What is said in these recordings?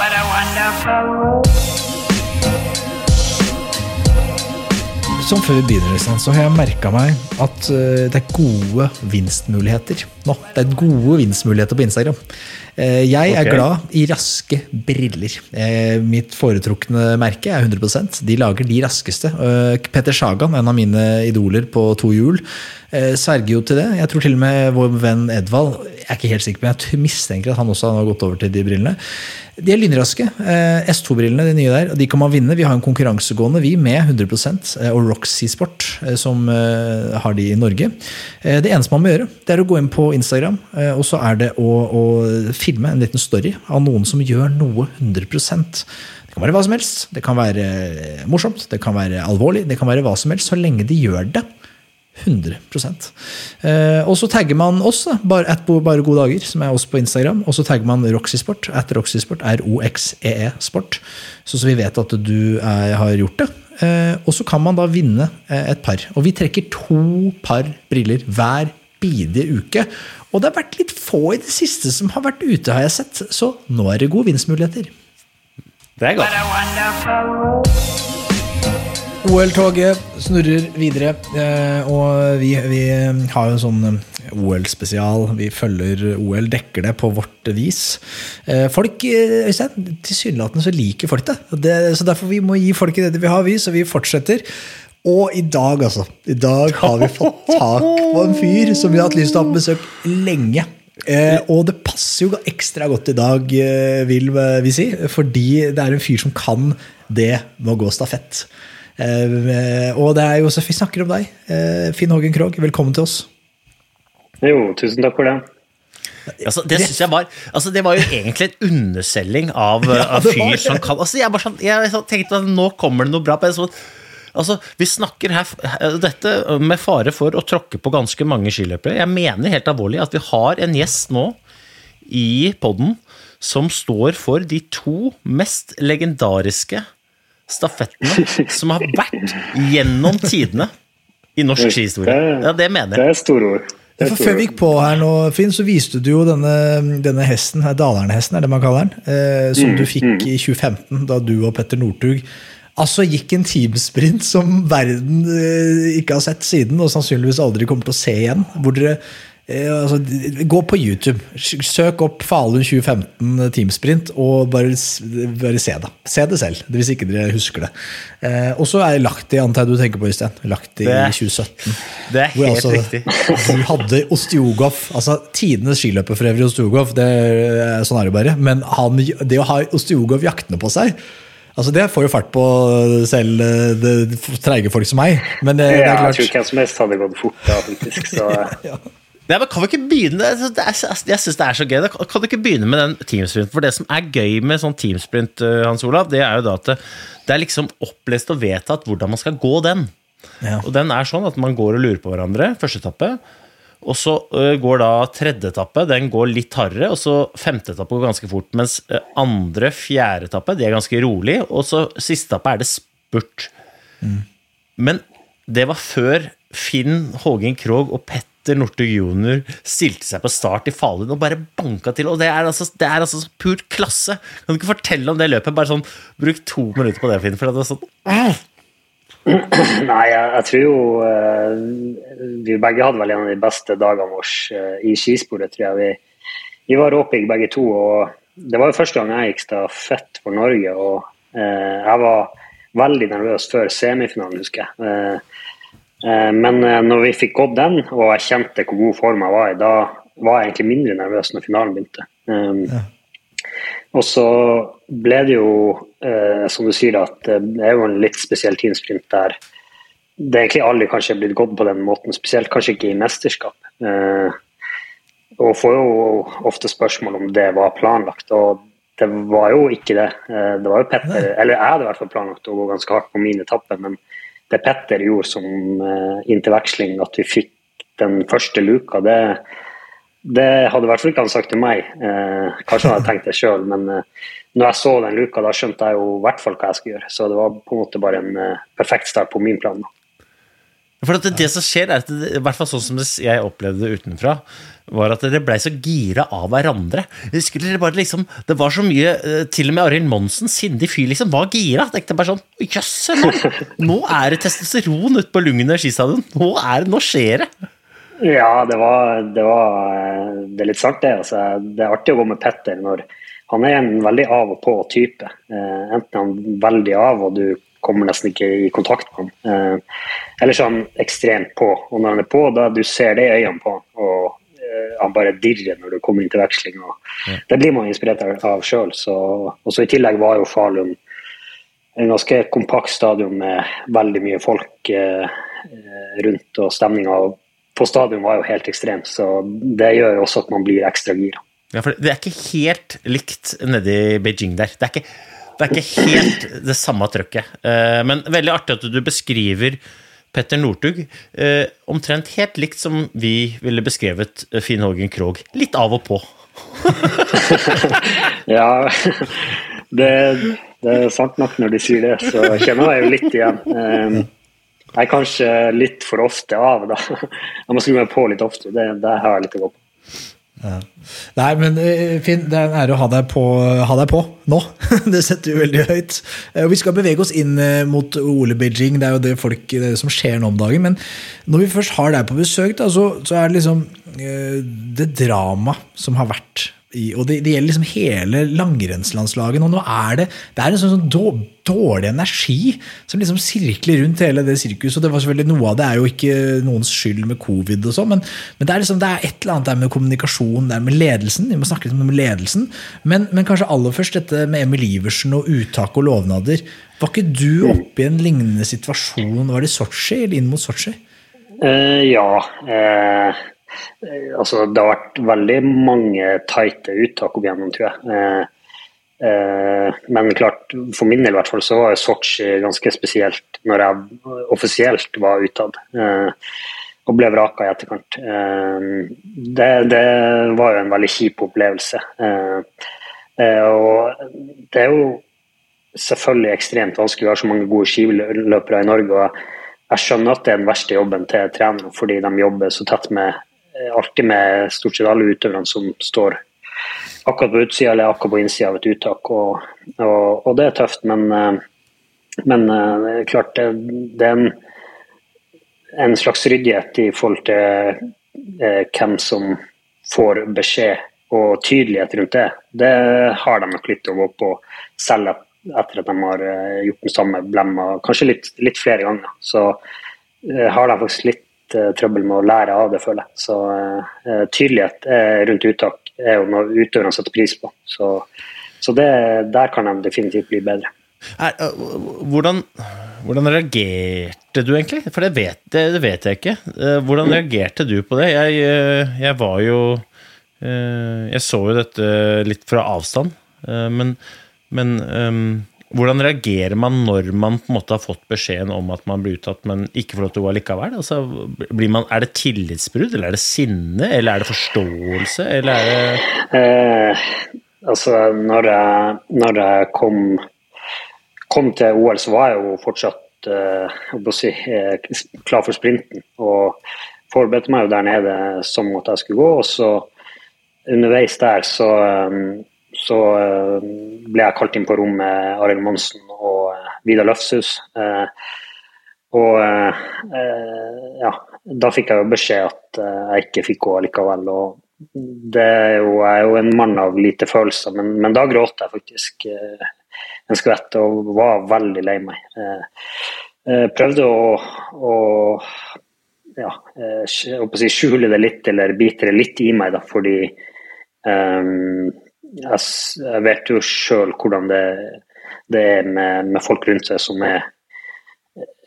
what a wonderful world. Som før vi begynner, liksom, så har jeg merka meg at eh, det er gode vinstmuligheter nå. Det er gode vinstmuligheter på Instagram. Eh, jeg er okay. glad i raske briller. Eh, Mitt foretrukne merke er 100% De lager de raskeste. Eh, Petter Sagan, en av mine idoler på to hjul, sverger jo til det. Jeg tror til og med vår venn Edvald Jeg er ikke helt sikker, men jeg mistenker at han også har gått over til de brillene. De er lynraske. Eh, S2-brillene, de nye der, og de kan man vinne. Vi har en konkurransegående, vi, med 100 eh, og Roxy Sport, som har de i Norge. Det eneste man må gjøre, det er å gå inn på Instagram, og så er det å, å filme en liten story av noen som gjør noe 100% Det kan være hva som helst. Det kan være eh, morsomt, det kan være alvorlig, det kan være hva som helst, så lenge de gjør det. 100 eh, Og så tagger man oss, bare, at bare gode dager, som er oss på Instagram. Og så tagger man Roxysport, at Roxysport, R-O-X-E-E Sport. Så, så vi vet at du er, har gjort det. Eh, og så kan man da vinne eh, et par. Og vi trekker to par briller hver bidige uke. Og det har vært litt få i det siste som har vært ute, har jeg sett. Så nå er det gode vinstmuligheter. Det er godt. OL-toget snurrer videre, eh, og vi, vi har jo en sånn eh, OL-spesial. Vi følger OL, dekker det på vårt vis. Eh, Folk, Øystein, tilsynelatende så liker folk det. Det. Så derfor vi må gi folk det vi har, vi, så vi fortsetter. Og i dag, altså. I dag har vi fått tak på en fyr som vi har hatt lyst til å ha på besøk lenge. Eh, og det passer jo ekstra godt i dag, eh, vil vi si, fordi det er en fyr som kan det med å gå stafett. Eh, og det er jo så vi snakker om deg. Eh, Finn Hågen Krogh, velkommen til oss. Jo, tusen takk for det. Altså, det synes jeg var altså, Det var jo egentlig en underselling av, av fyr som kan altså, Jeg, bare sånn, jeg tenkte at nå kommer det noe bra. på en så, altså, vi snakker her Dette med fare for å tråkke på ganske mange skiløpere. Jeg mener helt alvorlig at vi har en gjest nå i podden som står for de to mest legendariske stafettene som har vært gjennom tidene i norsk skihistorie. Ja, det mener Det jeg. er store ord. Det For før vi gikk på her nå, Finn, så viste du jo denne, denne hesten, her, Dalernehesten er det man kaller den, eh, som du fikk i 2015, da du og Petter Northug altså gikk en teamsprint som verden eh, ikke har sett siden, og sannsynligvis aldri kommer til å se igjen. Hvor dere eh, altså, Gå på YouTube, søk opp Falun 2015 teamsprint, og bare, bare se det. Se det selv, hvis ikke dere husker det. Eh, og så er det lagt i, antar jeg du tenker på, Øystein. Lagt i Det- 2017. Det er Hvor helt altså, riktig. De hadde Ostiogov, altså tidenes skiløper for øvrig, Ostiogov. det, sånn er det bare. Men han, det å ha Ostiogov jaktende på seg, altså det får jo fart på selv eh, det, treige folk som meg. Men det, det Ja, klart. jeg tror hvem som helst hadde gått fort da, faktisk. Så Nei, men kan vi ikke begynne er, Jeg syns det er så gøy. Kan du ikke begynne med den teamsprinten? For det som er gøy med sånn teamsprint, eh, Hans Olav, det er jo da at det, det er liksom opplest og vedtatt hvordan man skal gå den. Ja. Og den er sånn at man går og lurer på hverandre. Første etappe. Og så går da tredje etappe, den går litt hardere, og så femte etappe går ganske fort. Mens andre, fjerde etappe, de er ganske rolig, og så siste etappe er det spurt. Men det var før Finn Hågen Krogh og Petter Northug jr. stilte seg på start i Falun og bare banka til. Og det er altså, det er altså så pur klasse. Kan du ikke fortelle om det løpet? Bare sånn, Bruk to minutter på det, Finn. For det er sånn, Nei, jeg, jeg tror jo uh, Vi begge hadde vel en av de beste dagene våre uh, i skisporet, tror jeg. Vi, vi var råpigge begge to. og Det var jo første gang jeg gikk stafett for Norge. og uh, jeg var veldig nervøs før semifinalen, husker jeg. Eh, men når vi fikk gått den, og jeg kjente hvor god form jeg var i, da var jeg egentlig mindre nervøs når finalen begynte. Um, ja. Og så ble det jo, eh, som du sier, at det er jo en litt spesiell teamsprint der det er egentlig aldri kanskje blitt gått på den måten, spesielt kanskje ikke i mesterskap. Eh, og får jo ofte spørsmål om det var planlagt, og det var jo ikke det. Eh, det var jo Petter, eller jeg hadde i hvert fall planlagt å gå ganske hardt på min etappe, men det Petter gjorde som eh, inntil veksling, at vi fikk den første luka, det det hadde i hvert fall ikke han sagt til meg. Eh, kanskje han hadde tenkt det sjøl, men eh, når jeg så den luka, da skjønte jeg jo i hvert fall hva jeg skulle gjøre. Så det var på en måte bare en eh, perfekt start på min plan. For det, det, som skjer, er at det, i hvert fall sånn som jeg opplevde det utenfra, var at dere blei så gira av hverandre. Skulle dere bare liksom, Det var så mye eh, Til og med Arild Monsen, sindig fyr, liksom, var gira. Tenkte bare sånn Jøss, nå, nå er det testosteron ute på lungene skistadion! Nå, nå skjer det! Ja, det var, det var det er litt sant, det. Altså, det er artig å gå med Petter når han er en veldig av og på-type. Eh, enten han er veldig av, og du kommer nesten ikke i kontakt med han. Eh, eller så er han ekstremt på. Og når han er på, da du ser det i øynene på han, og eh, han bare dirrer når du kommer inn til veksling. Og. Det blir man inspirert av sjøl. Og så i tillegg var jo Falun en ganske kompakt stadion med veldig mye folk eh, rundt, og stemninga på stadion var jo helt ekstremt, så det gjør jo også at man blir ekstra gira. Ja, for det er ikke helt likt nedi Beijing der. Det er ikke, det er ikke helt det samme trøkket. Eh, men veldig artig at du beskriver Petter Northug eh, omtrent helt likt som vi ville beskrevet Finn Hågen Krogh. Litt av og på. ja, det, det, er sant nok når de sier det, så kjenner jeg jo litt igjen. Jeg er kanskje litt for ofte av, da. Jeg må skru meg på litt ofte. Det, det har jeg litt å gå på. Ja. Nei, men eh, Finn, det er en ære å ha deg på, ha deg på nå. Det setter vi veldig høyt. Eh, vi skal bevege oss inn eh, mot Ole Beijing, det er jo det, folk, det, som skjer nå om dagen. Men når vi først har deg på besøk, da, så, så, er det liksom det drama som har vært i, og det, det, gjelder liksom hele langrennslandslaget. Og nå er det det er en sånn, sånn dårlig energi som liksom sirkler rundt hele det sirkuset. og det var selvfølgelig Noe av det er jo ikke noens skyld med covid, og sånn, men, men, det er liksom, det er et eller annet der med kommunikasjon, det er med ledelsen. Vi må snakke litt om ledelsen. Men, men, kanskje aller først dette med Emil Iversen og uttak og lovnader. Var ikke du oppe i en lignende situasjon? Var det Sotsji eller inn mot Sotsji? Uh, ja. Uh altså, det har vært veldig mange tighte uttak opp igjennom, tror jeg. Eh, eh, men klart, for min del i hvert fall, så var Sotsji ganske spesielt når jeg offisielt var utad. og ble vraka i etterkant. Det, det, var jo en veldig kjip opplevelse. og det er jo selvfølgelig ekstremt vanskelig. Vi har så mange gode skiløpere i Norge. og jeg skjønner at det er den verste jobben til trenere, fordi de jobber så tett med Eh, alltid med stort sett alle utøverne som står akkurat på utsida eller akkurat på innsida av et uttak. Og, og, og, det er tøft, men, eh, men eh, klart det, det er en, en, slags ryddighet i forhold til eh, hvem som får beskjed, og tydelighet rundt det. Det har de nok litt å gå på selv etter at de har gjort den samme blemma kanskje litt, litt flere ganger. Så eh, har de faktisk litt uh, trøbbel med å lære av det, føler jeg. Så uh, tydelighet rundt uttak er jo noe utøverne setter pris på. Så, så det, der kan de definitivt bli bedre. Er, hvordan, hvordan, reagerte du egentlig? For det vet, det, vet jeg ikke. Hvordan reagerte du på det? Jeg, jeg, var jo Jeg så jo dette litt fra avstand, men, men um, hvordan reagerer man når man på en måte har fått beskjeden om at man blir uttatt, men ikke får lov til å gå likevel? Altså, man, er det tillitsbrudd, eller er det sinne, eller er det forståelse, eller er det eh, Altså, når jeg, når jeg kom, kom, til OL, så var jeg jo fortsatt eh, si, eh, klar for sprinten. Og forberedte meg jo der nede som at jeg skulle gå. Og så underveis der så um, så eh, ble jeg kalt inn på rom med Arild Monsen og eh, Vidar Løfshus. Eh, og ja, da fikk jeg jo beskjed at jeg ikke fikk gå likevel. Og det er jo, jeg er jo en mann av lite følelser, men, men da gråt jeg faktisk en skvett og var veldig lei meg. Jeg prøvde å, å ja, skjule det litt eller bite det litt i meg, da, fordi um, jeg, vet jo sjøl hvordan det, det er med, med, folk rundt seg som er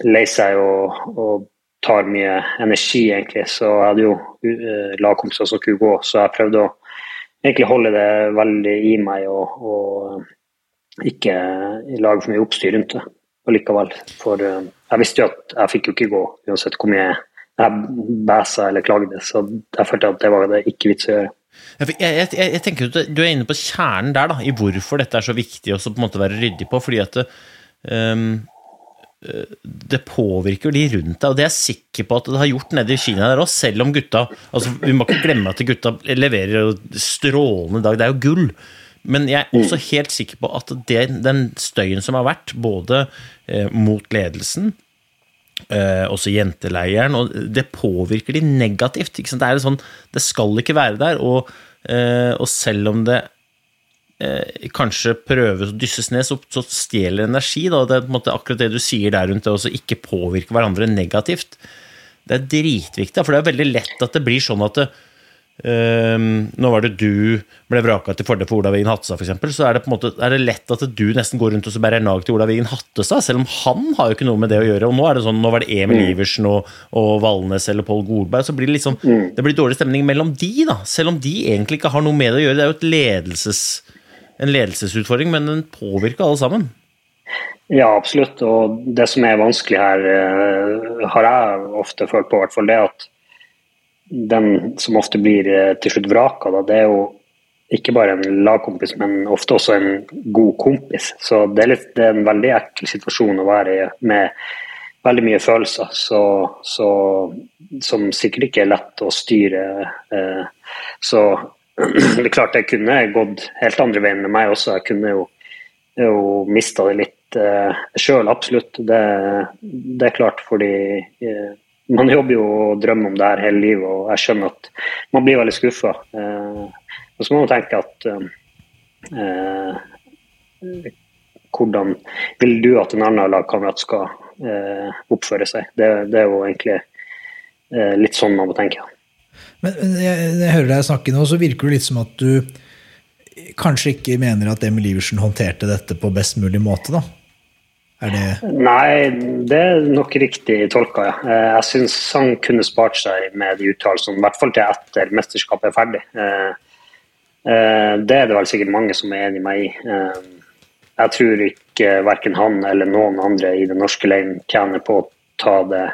lei seg og, og tar mye energi, egentlig. Så jeg hadde jo uh, lagkompiser som kunne gå, så jeg prøvde å egentlig holde det veldig i meg og, og ikke lage for mye oppstyr rundt det. Og likevel. For uh, jeg visste jo at jeg fikk jo ikke gå, uansett hvor mye jeg bæsa eller klagde. Så jeg følte at det var det ikke vits å gjøre. Jeg, jeg, jeg, tenker at Du er inne på kjernen der, da, i hvorfor dette er så viktig å på en måte være ryddig på. fordi at um, det påvirker de rundt deg, og det er jeg sikker på at det har gjort nede i Kina der òg, selv om gutta altså Vi må ikke glemme at gutta leverer strålende i dag, det er jo gull. Men jeg er også helt sikker på at det, den støyen som har vært, både eh, mot ledelsen, eh, også jenteleiren, og det påvirker de negativt. Det, sånn, det skal ikke være der, og, eh, og selv om det eh, kanskje prøves å dysses ned, så, så stjeler energi. Da. Det er måte akkurat det du sier der rundt det å ikke påvirke hverandre negativt. Det er dritviktig, for det er veldig lett at det blir sånn at det, Um, nå var det du ble vraka til fordel for Ola Wiggen Hattestad, f.eks., så er det, på en måte, er det lett at du nesten går rundt og bærer nag til Ola Wiggen Hattestad, selv om han har jo ikke noe med det å gjøre. Og nå er det sånn, nå var det Emil mm. Iversen og, og Valnes eller Pål Golberg, så blir det liksom mm. Det blir dårlig stemning mellom de, da, selv om de egentlig ikke har noe med det å gjøre. Det er jo et ledelses, en ledelsesutfordring, men den påvirker alle sammen. Ja, absolutt. Og det som er vanskelig her, uh, har jeg ofte følt på, i hvert fall det at den som ofte blir eh, til slutt vraka, da, det er jo ikke bare en lagkompis, men ofte også en god kompis. Så det er, litt, det er en veldig ekkel situasjon å være i med veldig mye følelser. Så, så, som sikkert ikke er lett å styre. Eh, så det er klart jeg kunne gått helt andre veien med meg også. Jeg kunne jo, jo mista det litt eh, sjøl, absolutt. Det, det, er klart fordi eh, man jobber jo og drømmer om det her hele livet, og jeg skjønner at man blir veldig skuffa. Eh, og så må man tenke at eh, Hvordan vil du at en annen lagkamerat skal eh, oppføre seg? Det, det, er jo egentlig eh, litt sånn man må tenke. Men jeg, jeg hører deg snakke nå, så virker det litt som at du kanskje ikke mener at Emil Iversen håndterte dette på best mulig måte, da? Nei, det er nok riktig tolka, ja. Eh, jeg syns han kunne spart seg med de uttalelsene, i hvert fall til etter mesterskapet er ferdig. Eh, eh, det er det vel sikkert mange som er enig med meg i. Jeg tror ikke verken han eller noen andre i den norske leiren tjener på å ta det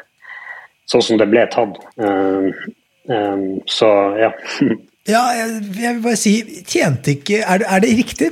sånn som det ble tatt. Så ja. ja, jeg vil bare si, tjente ikke Er det, er det riktig?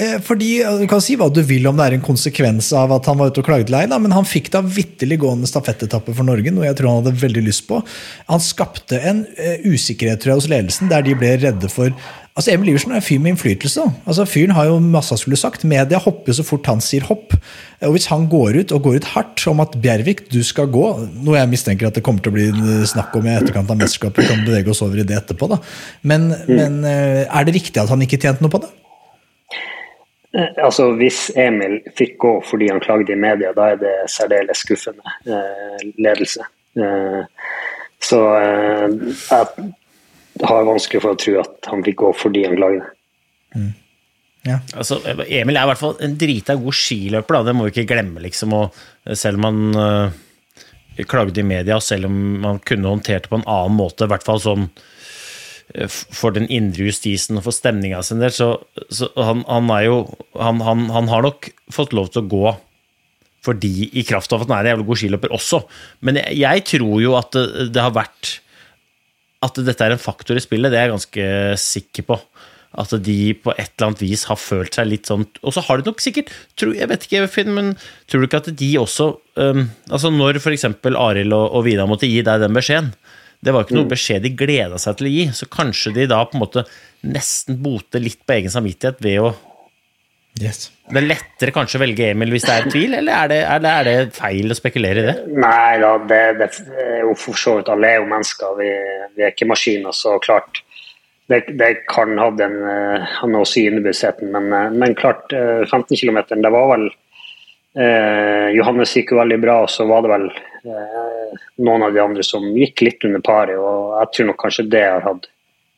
Eh, fordi, Du kan si hva du vil om det er en konsekvens av at han var ute og klagde lei, men han fikk da vitterlig gående stafettetappe for Norge, noe jeg tror han hadde veldig lyst på. Han skapte en uh, usikkerhet tror jeg, hos ledelsen, der de ble redde for Altså, Emil Iversen er en fyr med innflytelse. Altså, Fyren har jo masse han skulle sagt. Media hopper så fort han sier hopp. Og Hvis han går ut og går ut hardt om at Bjervik, du skal gå, noe jeg mistenker at det kommer til å bli snakk om i etterkant av mesterskapet, vi kan bevege oss over i det etterpå, da. Men, mm. men uh, er det riktig at han ikke tjente noe på det? Eh, altså, Hvis Emil fikk gå fordi han klagde i media, da er det særdeles skuffende eh, ledelse. Eh, så eh, jeg har vanskelig for å tro at han fikk gå fordi han klagde. Mm. Ja. Altså, Emil er i hvert fall en drita god skiløper, da. det må vi ikke glemme. liksom, og Selv om han uh, klagde i media, selv om han kunne håndtert det på en annen måte, i hvert fall sånn for den indre justisen og for stemninga sin del, så, så han, han, er jo han, han, han, har nok fått lov til å gå fordi i kraft av at han er en jævlig god skiløper også. Men jeg, jeg, tror jo at det, det, har vært At dette er en faktor i spillet, det er jeg ganske sikker på. At de på et eller annet vis har følt seg litt sånn Og så har de nok sikkert tror, Jeg vet ikke, Finn, men tror du ikke at de også um, Altså Når f.eks. Arild og, og Vidar måtte gi deg den beskjeden, det var ikke noe mm. beskjed de gleda seg til å gi, så kanskje de da på en måte nesten boter litt på egen samvittighet ved å yes. Det er lettere kanskje å velge Emil hvis det er tvil, eller er det, er det, er det feil å spekulere i det? Nei da, det, det er jo for så vidt alle er jo mennesker, vi, vi, er ikke maskiner, så klart det, det kan ha den, ha noe å si i underbevisstheten, men, men, klart, 15 km, det var vel eh, Johannes gikk jo veldig bra, og så var det vel eh, noen av de andre som gikk litt under paret, og jeg tror nok kanskje det har hatt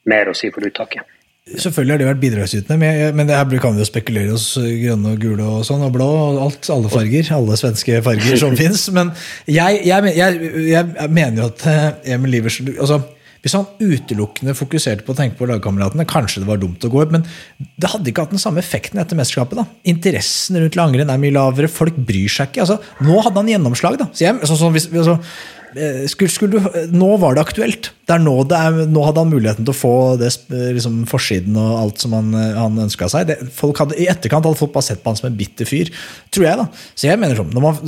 mer å si for uttaket. Selvfølgelig har det vært bidragsytende, men det her kan vi jo spekulere oss grønne og gule og sånn, og blå og alt, alle farger. Alle svenske farger som fins. Men jeg, jeg, jeg, jeg, mener jo at eh, Emil Livers altså, Hvis han utelukkende fokuserte på å tenke på lagkameratene, kanskje det var dumt å gå ut, men det hadde ikke hatt den samme effekten etter mesterskapet. da. Interessen rundt langrenn er mye lavere, folk bryr seg ikke. altså, Nå hadde han gjennomslag. da. Så jeg, sånn, sånn, hvis, altså, skulle, skulle nå var det aktuelt. Det nå, det er, nå, hadde han muligheten til å få det, liksom, forsiden og alt som han, eh, han ønska seg. Det, hadde, I etterkant hadde folk bare sett på han som en bitter fyr, tror jeg. da. Så jeg mener sånn, man,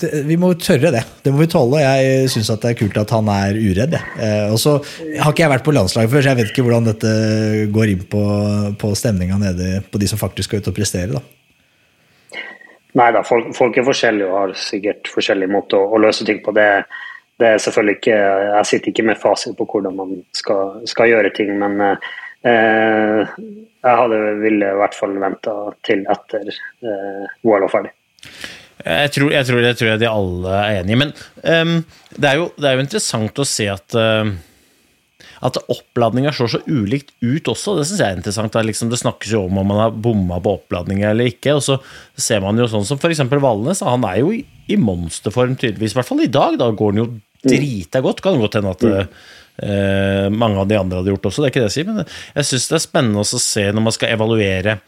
det, Vi må tørre det. Det må vi tåle. Jeg syns det er kult at han er uredd. Eh, og så har ikke jeg vært på landslaget før, så jeg vet ikke hvordan dette går inn på, på stemninga nede på de som faktisk skal ut og prestere. da. Nei da, folk, folk, er forskjellige og har sikkert forskjellige måter å, å løse ting på. det det er selvfølgelig ikke Jeg sitter ikke med fasit på hvordan man skal, skal gjøre ting, men eh, jeg hadde ville i hvert fall venta til etter eh, OL var ferdig. Jeg tror, jeg, tror, jeg tror, de alle er enige. Men um, det, er jo, det, er jo, interessant å se at uh, at oppladninga slår så ulikt ut også. Det syns jeg er interessant. Det, liksom, det, snakkes jo om om man har bomma på oppladninga eller ikke. Og så ser man jo sånn som f.eks. Valnes. Han er jo i, i monsterform tydeligvis, i hvert fall i dag. Da går han jo drita godt. Kan godt hende at uh, mange av de andre hadde gjort også, det er ikke det jeg sier. Men jeg syns det er spennende å se når man skal evaluere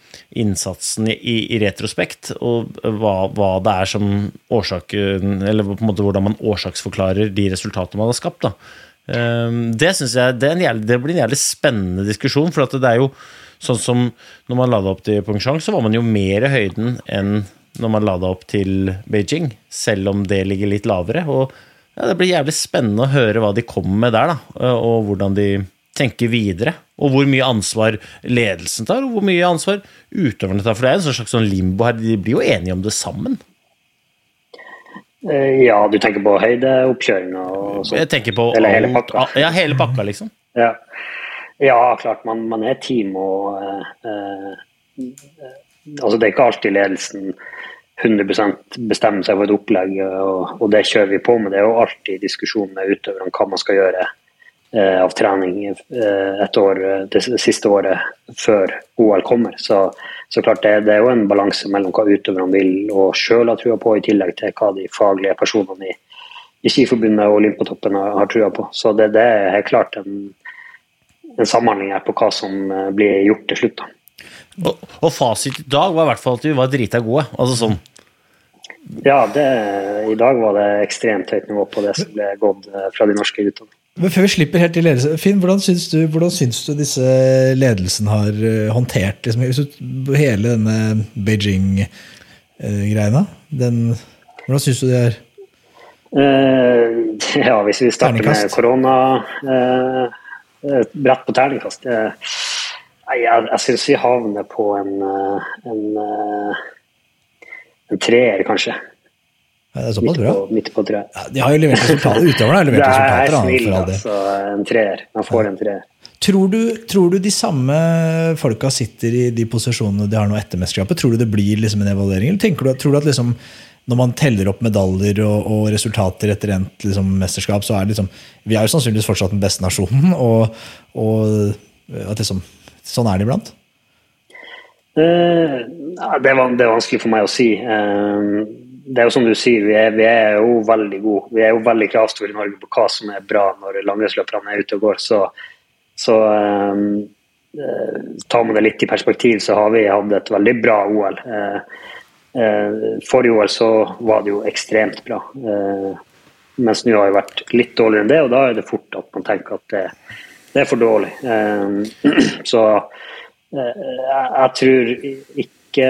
innsatsen i, i retrospekt, og hva, hva, det er som årsaken Eller på en måte hvordan man årsaksforklarer de resultatene man har skapt. da. Uh, det synes jeg det, jævlig, det, blir en jævlig spennende diskusjon, for det er jo sånn som når man la det opp til Pyeongchang, så var man jo mer i høyden enn når man la det opp til Beijing, selv om det ligger litt lavere. og ja, det blir jævlig spennende å høre hva de kommer med der, da, og hvordan de tenker videre. Og hvor mye ansvar ledelsen tar, og hvor mye ansvar utøverne tar. For det er en slags sånn limbo her, de blir jo enige om det sammen. Eh, ja, du tenker på høydeoppkjøringa og sånn? Jeg tenker på Eller hele pakka? Ja, hele pakka, liksom. Ja, ja klart. Man, man er team og eh, eh, Altså, det er ikke alltid ledelsen 100 bestemme seg for et opplegg, og, og, det kjører vi på med. Det er jo alltid diskusjon med utøverne om hva man skal gjøre eh, av trening eh, et år, det, siste året før OL kommer. Så, så klart det, det, er jo en balanse mellom hva utøverne vil og sjøl har trua på, i tillegg til hva de faglige personene i, i Skiforbundet og Olympiatoppen har, har trua på. Så det, det, er helt klart en, en samhandling her på hva som eh, blir gjort til slutt. da. Og, og, fasit i dag var i hvert fall at vi var drita gode. Altså sånn ja, det, i dag var det ekstremt høyt nivå på det som ble gått eh, fra de norske guttene. Men Før vi slipper helt til ledelse, Finn, hvordan syns du, hvordan syns du disse ledelsen har eh, håndtert liksom, hele denne Beijing-greina? hvordan syns du det er? Uh, ja, hvis vi starter med korona uh, Brett på terningkast uh, Jeg, jeg syns vi havner på en, en en treer, kanskje. Ja, det er såpass bra. Midt på, treet. Ja, de har jo levert resultater. Utøverne har levert resultater. Det er snill, altså. En treer. Man får en treer. Tror du, tror du, de samme folka sitter i de posisjonene de har nå etter mesterskapet? Tror du det blir liksom en evaluering? Eller tenker du, tror du at liksom, når man teller opp medaljer og, og resultater etter endt liksom, mesterskap, så er det liksom Vi er jo sannsynligvis fortsatt den beste nasjonen, og, og at liksom, sånn er det iblant? Eh, det, er, det er vanskelig for meg å si. Eh, det er jo som du sier, vi er, vi er jo veldig gode. Vi er jo veldig kravstore i Norge på hva som er bra når langrennsløperne er ute og går. Så, så um, tar man det litt i perspektiv, så har vi hatt et veldig bra OL. Forrige OL så var det jo ekstremt bra. Mens nå har det vært litt dårligere enn det, og da er det fort at man tenker at det, det er for dårlig. så jeg tror ikke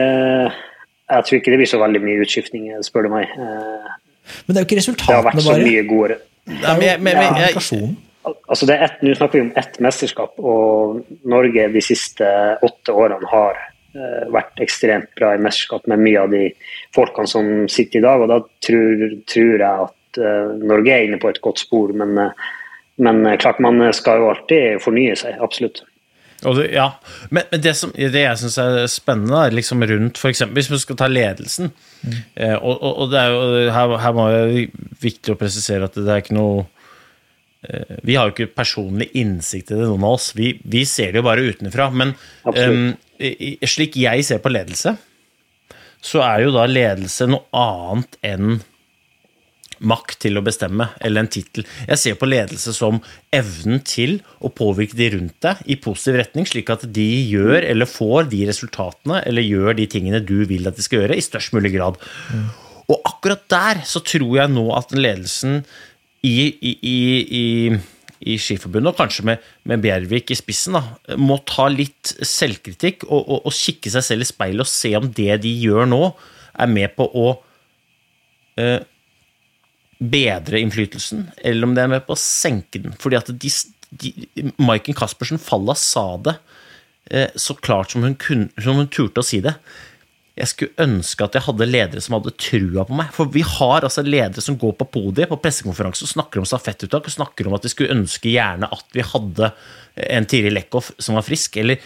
jeg tror ikke det blir så veldig mye utskifting, spør du meg. Eh, men det er jo ikke resultatene, bare. Det har vært så mye gode Nei, men, men, men, kommunikasjonen. Altså det er et, Nå snakker vi om ett mesterskap, og Norge de siste åtte årene har uh, vært ekstremt bra i mesterskap med mye av de folkene som sitter i dag. og Da tror, tror jeg at Norge er inne på et godt spor, men, men klart man skal jo alltid fornye seg. Absolutt. Det, ja, men, men, det, som, det jeg syns er spennende, er liksom rundt f.eks. Hvis vi skal ta ledelsen mm. eh, og, og, og, det er jo, her, her må jeg viktig å presisere at det er ikke noe eh, Vi har jo ikke personlig innsikt i det, noen av oss. Vi, vi ser det jo bare utenfra. Men um, slik jeg ser på ledelse, så er jo da ledelse noe annet enn makt til å bestemme, eller en tittel. Jeg ser på ledelse som evnen til å påvirke de rundt deg i positiv retning, slik at de gjør eller får de resultatene eller gjør de tingene du vil at de skal gjøre, i størst mulig grad. Og akkurat der så tror jeg nå at ledelsen i, i, i, i Skiforbundet, og kanskje med, med Bjervik i spissen, da, må ta litt selvkritikk og, og, og kikke seg selv i speilet og se om det de gjør nå, er med på å eh, bedre innflytelsen, eller om det er med på å senke den. Fordi at de, de, Maiken Caspersen Falla sa det eh, så klart som hun, kunne, som hun turte å si det. Jeg skulle ønske at jeg hadde ledere som hadde trua på meg. For vi har altså ledere som går på podiet på pressekonferanse og snakker om stafettuttak og snakker om at de skulle ønske gjerne at vi hadde en Tiril Eckhoff som var frisk. eller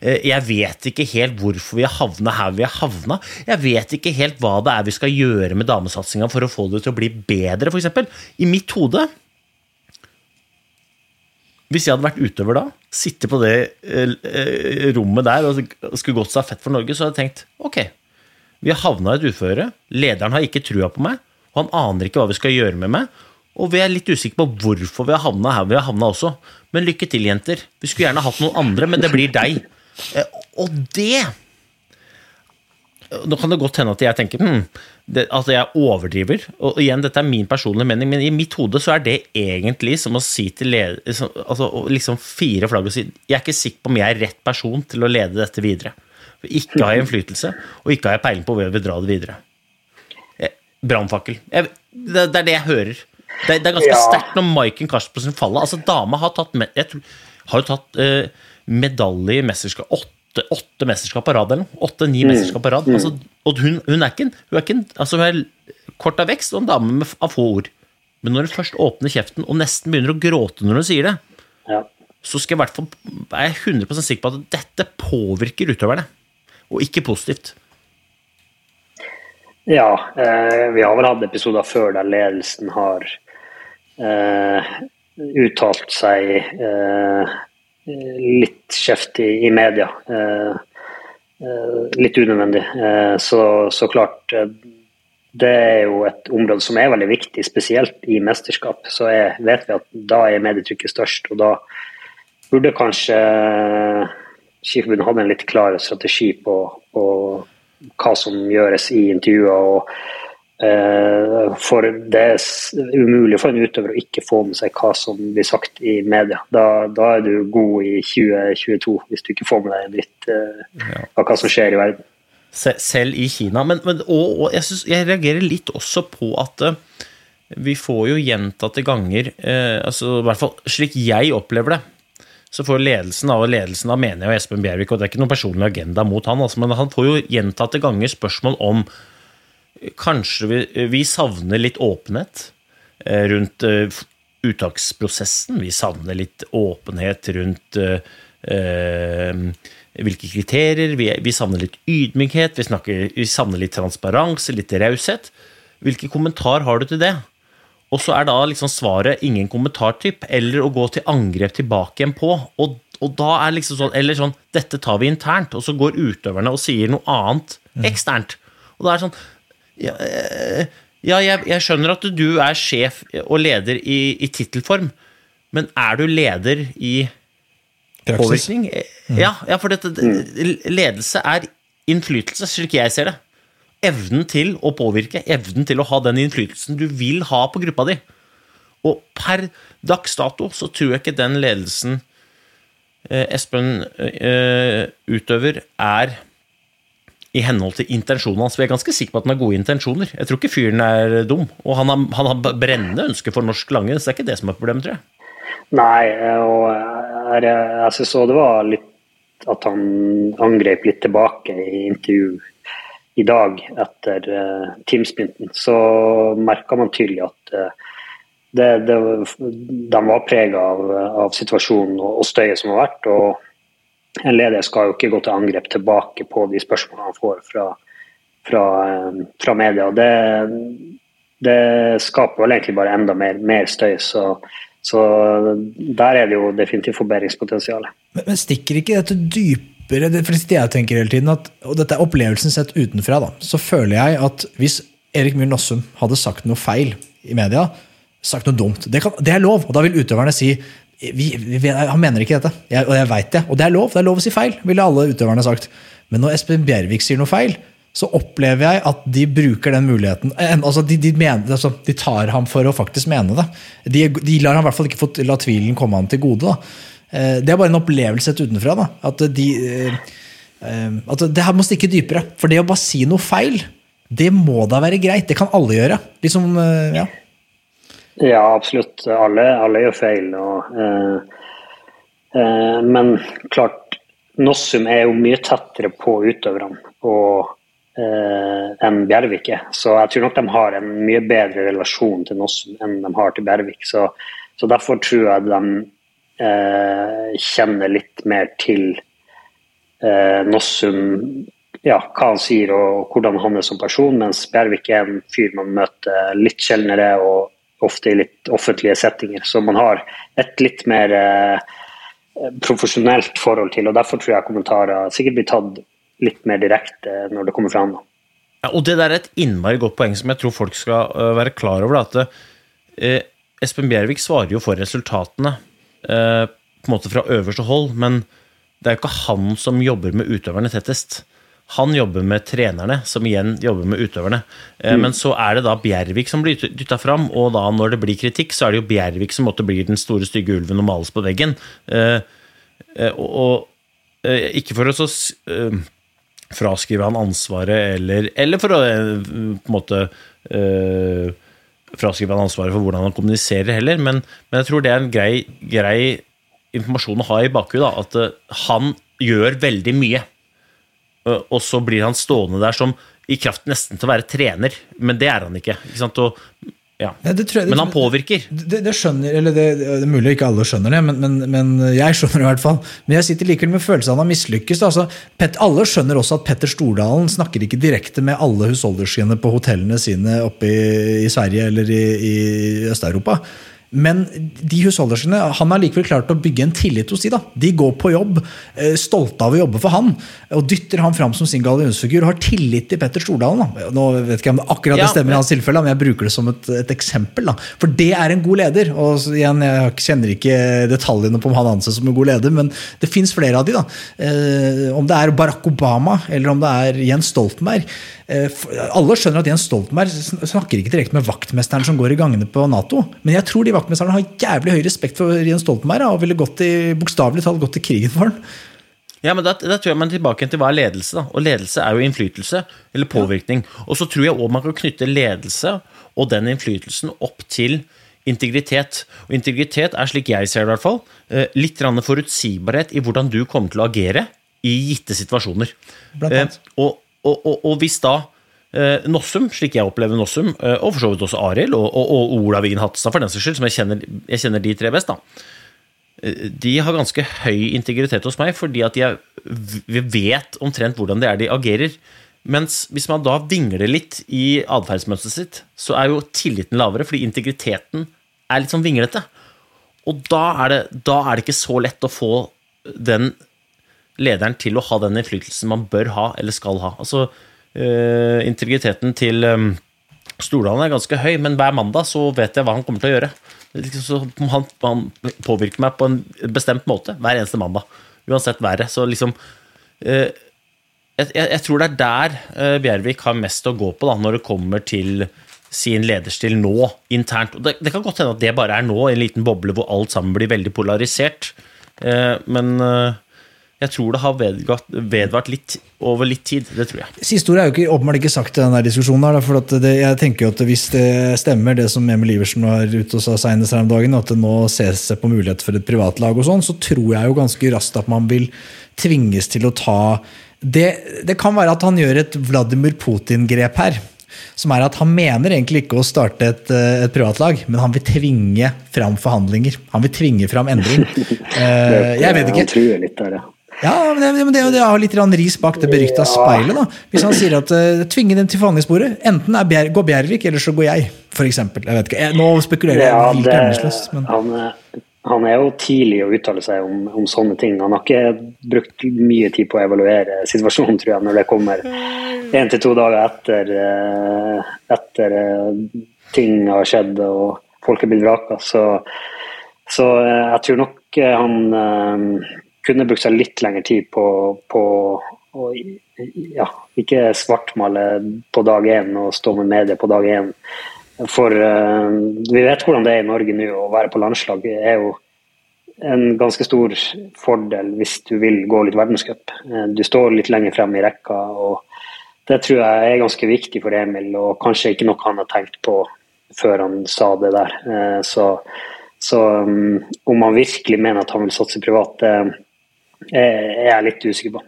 jeg vet ikke helt hvorfor vi har havna her vi har havna. Jeg vet ikke helt hva det er vi skal gjøre med damesatsinga for å få det til å bli bedre, f.eks. I mitt hode Hvis jeg hadde vært utøver da, sitte på det eh, rommet der og skulle gått seg fett for Norge, så hadde jeg tenkt ok, vi har havna i et uføre. Lederen har ikke trua på meg, og han aner ikke hva vi skal gjøre med meg. Og vi er litt usikre på hvorfor vi har havna her vi har havna også. Men lykke til, jenter. Vi skulle gjerne hatt noen andre, men det blir deg. Eh, og det Nå kan det godt hende at jeg tenker hmm, det, at jeg overdriver. Og igjen, dette er min personlige mening, men i mitt hode så er det egentlig som å si til leder, altså, liksom fire flagg og si Jeg er ikke sikker på om jeg er rett person til å lede dette videre. Ikke har jeg innflytelse, og ikke har jeg peiling på hvor jeg vil dra det videre. Eh, brannfakkel. Det, det, er det jeg hører. Det, det er ganske ja. sterkt når Maiken Karstensen faller. Altså, dama har tatt Jeg tror, har jo tatt uh, medalje i mesterskap. Åtte, åtte mesterskap på rad, eller noe. Åtte-ni mm. mesterskap på rad. Mm. Altså, og hun, hun, er ikke, hun, er ikke, altså, hun er kort av vekst og en dame med, av få ord. Men når hun først åpner kjeften og nesten begynner å gråte når hun sier det, ja. så skal jeg i hvert fall, er jeg 100% sikker på at dette påvirker utøverne, og ikke positivt. Ja, eh, vi har vel hatt episoder før der ledelsen har eh, uttalt seg eh, litt kjeft i, i media. Eh, eh, litt unødvendig. Eh, så, så, klart Det er jo et område som er veldig viktig, spesielt i mesterskap. Så er, vet vi at da er medietrykket størst, og da burde kanskje Skiforbundet hadde en litt klar strategi på, på hva som gjøres i intervjuer. og for det er umulig for en utøver å ikke få med seg hva som blir sagt i media. Da, da er du god i 2022 hvis du ikke får med deg en dritt uh, av hva som skjer i verden. Selv i Kina. Men, men og, og jeg, synes, jeg, reagerer litt også på at uh, vi får jo gjentatte ganger, uh, altså i hvert fall slik jeg opplever det, så får ledelsen av og ledelsen av mener jeg og Espen Bjervik, og det er ikke noen personlig agenda mot han, altså, men han får jo gjentatte ganger spørsmål om Kanskje vi, vi savner litt åpenhet eh, rundt eh, uttaksprosessen. Vi savner litt åpenhet rundt eh, hvilke kriterier. Vi, vi, savner litt ydmykhet. Vi, snakker, vi savner litt transparanse, litt raushet. Hvilken kommentar har du til det? Og så er da liksom svaret ingen kommentartyp, eller å gå til angrep tilbake igjen på. Og, og da er liksom sånn, Eller sånn Dette tar vi internt. Og så går utøverne og sier noe annet mm. eksternt. Og da er det sånn ja, eh, ja jeg, jeg, skjønner at du er sjef og leder i, i tittelform, men er du leder i Praksis. påvirkning? Mm. Ja, ja, for dette, ledelse er innflytelse, slik jeg ser det. Evnen til å påvirke, evnen til å ha den innflytelsen du vil ha på gruppa di. Og per dags dato så tror jeg ikke den ledelsen eh, Espen eh, utøver, er i henhold til intensjonene hans. Vi er ganske sikre på at han har gode intensjoner. Jeg tror ikke fyren er dum. Og han har, han har brennende ønsker for norsk langrenn, så det er ikke det som er problemet, tror jeg. Nei, og jeg, jeg syns òg det var litt at han angrep litt tilbake i intervju i dag etter uh, teamsprinten. Så merka man tydelig at uh, det, det, de var prega av, av, situasjonen og, og støyet som har vært. og en leder skal jo ikke gå til angrep tilbake på de spørsmålene han får fra, fra, eh, fra media. Det, det, skaper vel egentlig bare enda mer, mer støy. Så, så, der er det jo definitivt forbedringspotensial. Men, men stikker ikke dette dypere det, er det jeg tenker hele tiden, at, og dette er opplevelsen sett utenfra, da, så føler jeg at hvis Erik Myhr Nossum hadde sagt noe feil i media, sagt noe dumt, det, kan, det er lov, og da vil utøverne si vi, vi, han mener ikke dette, jeg, og jeg veit det. Og det er lov det er lov å si feil, ville alle utøverne sagt. Men når Espen Bjervik sier noe feil, så opplever jeg at de bruker den muligheten altså de, de, mener, altså de, tar ham for å faktisk mene det. De, de lar ham i hvert fall ikke få, la tvilen komme ham til gode. Da. Eh, det er bare en opplevelse utenfra. Da. At, de, eh, eh, at det her må stikke dypere. For det å bare si noe feil, det må da være greit. Det kan alle gjøre. Liksom, ja. Ja, absolutt. Alle, alle gjør feil. Og, eh, eh, men klart, Nossum er jo mye tettere på utøverne og, eh, enn Bjervik er. Så jeg tror nok de har en mye bedre relasjon til Nossum enn de har til Bjervik. Så, så derfor tror jeg de eh, kjenner litt mer til eh, Nossum ja, hva han sier og hvordan han er som person, mens Bjervik er en fyr man møter litt sjeldnere og ofte i litt offentlige settinger. Så man har et litt mer eh, profesjonelt forhold til, og derfor tror jeg kommentarer sikkert blir tatt litt mer direkte når det kommer fram. Ja, og Det der er et innmari godt poeng som jeg tror folk skal uh, være klar over. at eh, Espen Bjervik svarer jo for resultatene eh, på en måte fra øverste hold, men det er jo ikke han som jobber med utøverne tettest. Han jobber med trenerne, som igjen jobber med utøverne. Eh, mm. Men så er det da Bjervik som blir dytta fram, og da når det blir kritikk, så er det jo Bjervik som måtte bli den store, stygge ulven og males på veggen. Eh, eh, og ikke for å så fraskrive han ansvaret, eller, eller for å på en måte fraskrive han ansvaret for hvordan han kommuniserer heller, men, men jeg tror det er en grei, grei informasjon å ha i bakhuet, at han gjør veldig mye. Eh, og så blir han stående der som i kraft nesten til å være trener, men det er han ikke. ikke? Og, ja. Ja, jeg, men han påvirker. Det, det skjønner, eller det, det, er mulig ikke alle skjønner det, men, men, men, jeg skjønner det i hvert fall. Men jeg sitter likevel med følelsen av at han har mislykkes. Altså, alle skjønner også at Petter Stordalen snakker ikke direkte med alle husholderskene på hotellene sine oppe i, i Sverige eller i, i Øst-Europa. Men de husholderskene, han har likevel klart å bygge en tillit hos de. da. De går på jobb, eh, stolte av å jobbe for han, og dytter han fram som sin gallionsfigur. Har tillit til Petter Stordalen. Da. Nå vet ikke om det akkurat det stemmer i hans tilfelle, men jeg bruker det som et, et eksempel. da. For det er en god leder. og igjen, Jeg kjenner ikke detaljene på om han anses som en god leder, men det fins flere av de. da. Eh, om det er Barack Obama eller om det er Jens Stoltenberg. Eh, alle skjønner at Jens Stoltenberg snakker ikke direkte med vaktmesteren som går i gangene på Nato, men jeg tror de vaktmesterne har jævlig høy respekt for Jens Stoltenberg og ville bokstavelig talt gått til krigen for han. Ja, men da, da, tror jeg man er tilbake til hva er ledelse. da, Og ledelse er jo innflytelse, eller påvirkning. Og så tror jeg òg man kan knytte ledelse og den innflytelsen opp til integritet. Og integritet er, slik jeg ser det i hvert fall, eh, litt forutsigbarhet i hvordan du kommer til å agere i gitte situasjoner. Eh, og, og, og, og hvis da eh, Nossum, slik jeg opplever Nossum, eh, og for så vidt også Arild og, og, Olav Wiggen Hatstad, for den saks skyld, som jeg kjenner, jeg kjenner, de tre best, da, eh, de har ganske høy integritet hos meg, fordi at jeg vet omtrent hvordan det er de agerer. Mens hvis man da vingler litt i atferdsmønsteret sitt, så er jo tilliten lavere, fordi integriteten er litt sånn vinglete. Og da er, det, da er det ikke så lett å få den lederen til å ha den innflytelsen man bør ha eller skal ha. Altså, uh, Integriteten til um, Stordalen er ganske høy, men hver mandag så vet jeg hva han kommer til å gjøre. Så han, han, påvirker meg på en bestemt måte hver eneste mandag. Uansett været. Så liksom uh, jeg, jeg, tror det er der Bjervik har mest å gå på da, når det kommer til sin lederstil nå, internt. Det, det, kan godt hende at det bare er nå, en liten boble hvor alt sammen blir veldig polarisert. men jeg tror det har vedvart, vedvart litt over litt tid. Det tror jeg. Siste ord er jo ikke, åpenbart ikke sagt i denne diskusjonen. her, for det, jeg tenker jo at Hvis det stemmer, det som Emil Iversen var ute og sa senest her om dagen, at det nå ses på mulighet for et privatlag, og sånn, så tror jeg jo ganske raskt at man vil tvinges til å ta det, det kan være at han gjør et Vladimir Putin-grep her som er at han mener egentlig ikke å starte et, eh, et, privatlag, men han vil tvinge fram forhandlinger. Han vil tvinge fram endring. Uh, jeg vet ikke. Han truer litt der, ja. Ja, men det, men det, det har litt ris bak det berykta Ja. speilet. da. Hvis han sier at uh, tvinge dem til forhandlingsbordet, enten er Bjer går Bjervik, eller så går jeg, f.eks. Jeg vet ikke, jeg, Nå spekulerer jeg Ja, vilt. Men... han, er- han er jo tidlig å uttale seg om, om sånne ting. Han har ikke brukt mye tid på å evaluere situasjonen, tror jeg, når det kommer én til to dager etter, eh, etter eh, ting har skjedd og folk er blitt vraka. Så, så eh, jeg tror nok eh, han eh, kunne brukt seg litt lengre tid på, på å ja, ikke svartmale på dag én og stå med media på dag én. For uh, vi vet hvordan det er i Norge nå. Å være på landslag er jo en ganske stor fordel hvis du vil gå litt verdenscup. Eh, Du står litt lenger frem i rekka. og Det tror jeg er ganske viktig for Emil, og kanskje ikke noe han har tenkt på før han sa det der. Eh, Så, så um, om han virkelig mener at han vil satse privat, det er er litt usikker på.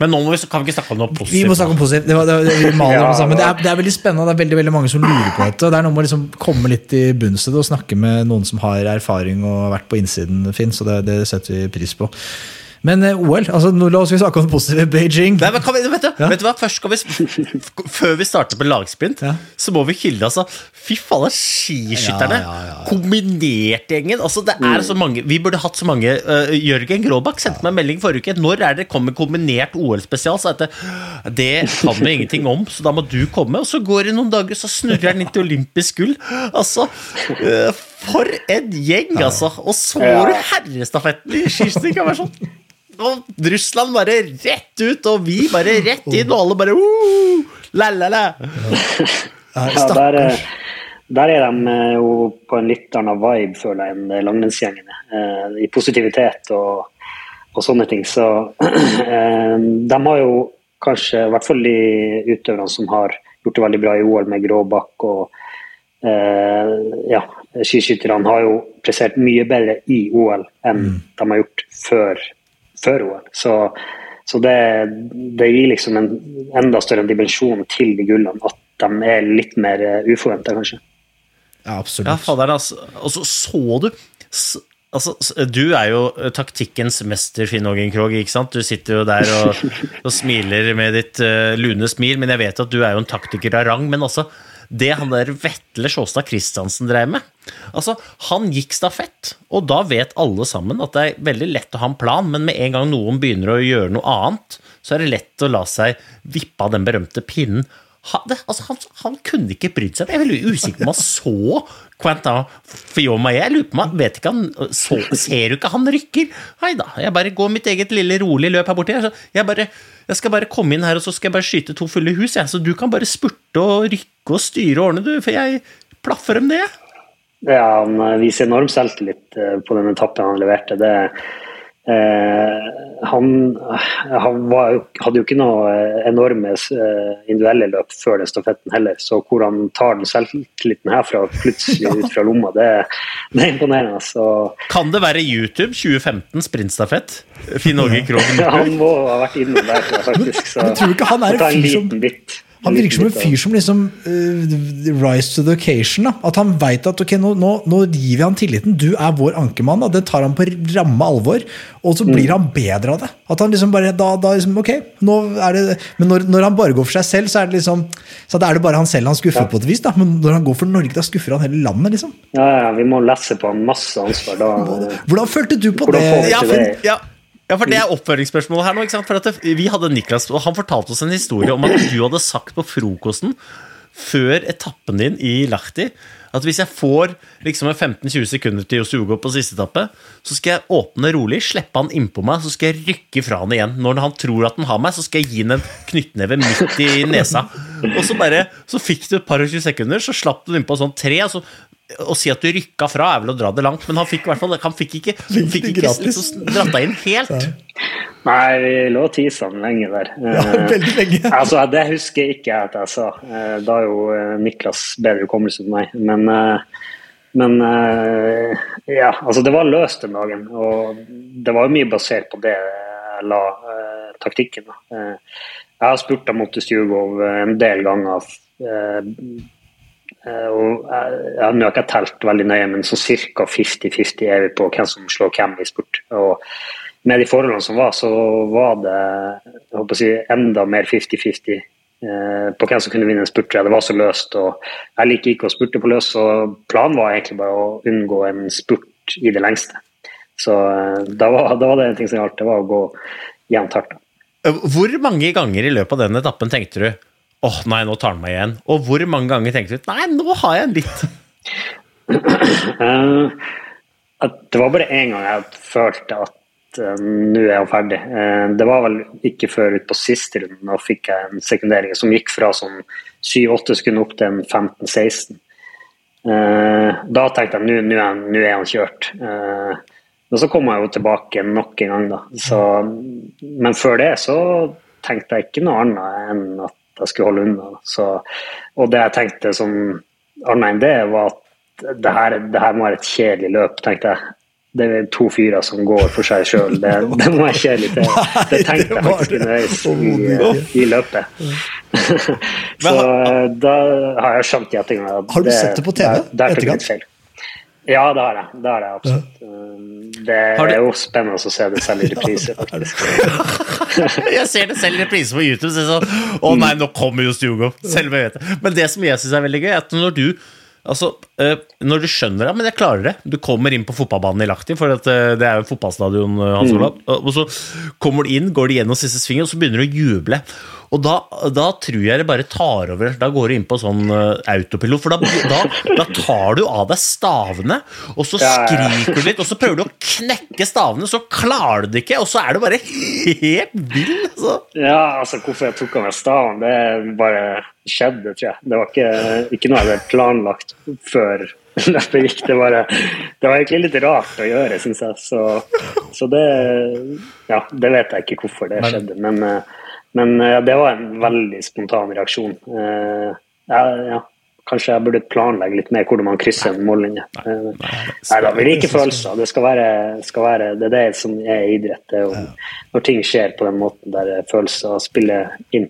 Men nå må vi, kan vi ikke snakke om noe positivt. Vi må snakke om positivt. Det, var, det, var- vi maler Ja, det er, det er veldig spennende, det er veldig, veldig mange som lurer på dette. Det er noe med å liksom komme litt i bunns i det og snakke med noen som har erfaring og har vært på innsiden, Finn, så det, det setter vi pris på. Men eh, OL, altså nå la oss vi snakke om det positive Beijing. Nei, men kan vi, vet, du, Ja. vet du hva, først skal vi Før vi starter på lagsprint, Ja. så må vi hylle altså Fy faen, skiskytterne! Ja, ja, ja, ja. Kombinert-gjengen. Altså, det er så mange Vi burde hatt så mange uh, Jørgen Gråbakk sendte meg en melding forrige uke. Når er det kommer kombinert OL-spesial? Så det, det kan vi ingenting om, så da må du komme. Og så går det noen dager, så snurrer den inn til olympisk gull. Altså, uh, for en gjeng, altså! Og så var herrestafetten i skiskyting. sånn og Russland bare rett ut, og vi bare rett inn, og alle bare uh, la, la, la. Ja, der, eh, der er de eh, jo på en litt annen vibe, føler jeg, enn langrennsgjengene. Eh, I positivitet og, og sånne ting. Så de har jo kanskje, i hvert fall de utøverne som har gjort det veldig bra i OL med Gråbakk og eh, ja, skiskytterne, har jo prestert mye bedre i OL enn de har gjort før, før OL. Så, så det, det gir liksom en enda større dimensjon til de gullene at de er litt mer uforventa, kanskje. Ja, absolutt. Ja, fader, altså. altså, så så du s- Altså, du er jo eh, taktikkens mester, Finn Ågen Krogh. ikke sant? Du sitter jo der og, og smiler med ditt uh, lune smil, men jeg vet at du er jo en taktiker av rang. Men altså, det han der Vetle Sjåstad Christiansen drev med Altså, Han gikk stafett, og da vet alle sammen at det er veldig lett å ha en plan, men med en gang noen begynner å gjøre noe annet, så er det lett å la seg vippe av den berømte pinnen. Ha, det, altså, han, han kunne ikke brydd seg. Jeg er veldig usikker på om han så Quentin Fioma. Jeg lurer på meg, vet ikke han, så, Ser du ikke han rykker? Hei da, jeg bare går mitt eget lille rolige løp her borti. Jeg, bare, jeg skal bare komme inn her, og så skal jeg bare skyte to fulle hus. Jeg. Så du kan bare spurte og rykke og styre og ordne, du. For jeg plaffer dem det. Ja, han viser enorm selvtillit eh, på den etappen han leverte. Det, eh, han han var, hadde jo ikke noe eh, enorme eh, individuelle løp før den stafetten heller, så hvor han tar den selvtilliten herfra plutselig ut fra lomma, det, det er imponerende. Så Kan det være YouTube 2015 sprintstafett? Finn Åge Krogen. han må ha vært innom der, faktisk. Så, jeg tror ikke han er en fyr som- liten bit. Han virker som en fyr som liksom uh, rise to the occasion. Da. At han veit at ok, nå, nå, nå gir vi han tilliten. Du er vår ankermann. Da. Det tar han på ramme alvor. Og så blir han bedre av det. At han liksom bare, da, da liksom, ok, nå er det, Men når, når han bare går for seg selv, så er det liksom Så da er det bare han selv han skuffer på et vis. Da. Men når han går for Norge, da skuffer han hele landet. liksom. Ja, ja, vi må lesse på han masse ansvar. Da, Hvordan følte du på Hvordan det? får vi Ja, for, det? ja, ja, for det er oppfølgingsspørsmålet her nå. ikke sant? For at det, vi hadde Niklas, og Han fortalte oss en historie om at du hadde sagt på frokosten før etappen din i Lahti at hvis jeg får liksom en 15-20 sekunder til Josugo på siste etappe, så skal jeg åpne rolig, slippe han innpå meg, så skal jeg rykke fra han igjen. Når han tror at han har meg, så skal jeg gi han en knyttneve midt i nesa. Og så bare, så fikk du et par og 20 sekunder, så slapp du innpå sånn tre. og så å si at du rykka fra er vel å dra det langt, men han fikk i hvert fall Han fikk ikke, han fikk ikke liksom dratt deg inn helt. Nei, vi lå og tisa han lenge der. Ja, Eh, veldig lenge. altså, det husker ikke jeg at jeg sa. Eh, Da er jo eh, Niklas bedre hukommelse enn meg. Men, eh, men eh, ja, altså det var løst den dagen. Og det var jo mye basert på det jeg la eh, taktikken. Eh, jeg har spurt av Motte Stjugov en del ganger. Eh, og jeg, har ikke telt veldig nøye, men sånn ca. 50-50 er vi på hvem som slår hvem i spurt. Og med de forholdene som var, så var det jeg håper å si, enda mer 50-50 eh, på hvem som kunne vinne en spurt. Det var så løst. og Jeg liker ikke å spurte på løs, og planen var egentlig bare å unngå en spurt i det lengste. Så eh, da var, da var det en ting som gjaldt, det var å gå jevnt hardt. Hvor mange ganger i løpet av den etappen tenkte du åh, nei, nå tar han meg igjen? Og hvor mange ganger tenkte du nei, nå har jeg en litt? uh, det var bare én gang jeg følte at uh, nå er jeg ferdig. Uh, det var vel ikke før ut på siste runden da fikk jeg en sekundering som gikk fra sånn 7-8 sekunder opp til en 15-16. da tenkte jeg nå er, han kjørt. Men så kom jeg jo tilbake nok en gang, da. Så, men før det så tenkte jeg ikke noe annet enn at jeg skulle holde unna. Så, og det jeg tenkte som annet enn det, var at det her, det her må være et kjedelig løp, tenkte jeg. Det er to fyrer som går for seg sjøl. Det, det, må være kjedelig. Det, det tenkte jeg faktisk underveis i, i løpet. så da har jeg skjønt i etterkant Har du sett det på TV? Der, der tok jeg feil. Ja, det har jeg. Det har jeg absolutt. Ja. Det er jo spennende å se det selv i reprise, faktisk. jeg ser det selv i reprise på YouTube. Så sånn, Å nei, nå kommer jo Stugo. Selv om jeg vet det. Men det som jeg syns er veldig gøy, er at når du Altså, eh, Når du skjønner det, men jeg klarer det Du kommer inn på fotballbanen i Lahti, for at eh, det er jo fotballstadion, eh, Hans mm. Olav. Og så kommer du inn, går du gjennom siste svingen, og så begynner du å juble. Og da, da, tror jeg det bare tar over. Da går du inn på sånn uh, autopilot. For da, da, da, tar du av deg stavene, og så skriker du litt, og så prøver du å knekke stavene, så klarer du det ikke, og så er du bare helt vill. Altså. Ja, altså hvorfor jeg tok av meg staven, det bare skjedde, tror jeg. Det var ikke, ikke noe jeg hadde planlagt før løpet gikk. Det, bare, det var egentlig litt rart å gjøre, syns jeg. Så, så, det Ja, det vet jeg ikke hvorfor det skjedde, men, men ja, det var en veldig spontan reaksjon. Eh, ja, ja. Kanskje jeg burde planlegge litt mer hvordan man krysser en mållinje. Nei, nei da, vi liker følelser. Det skal være, skal være, det er det som er idrett. Det er jo, når ting skjer på den måten der følelser spiller inn.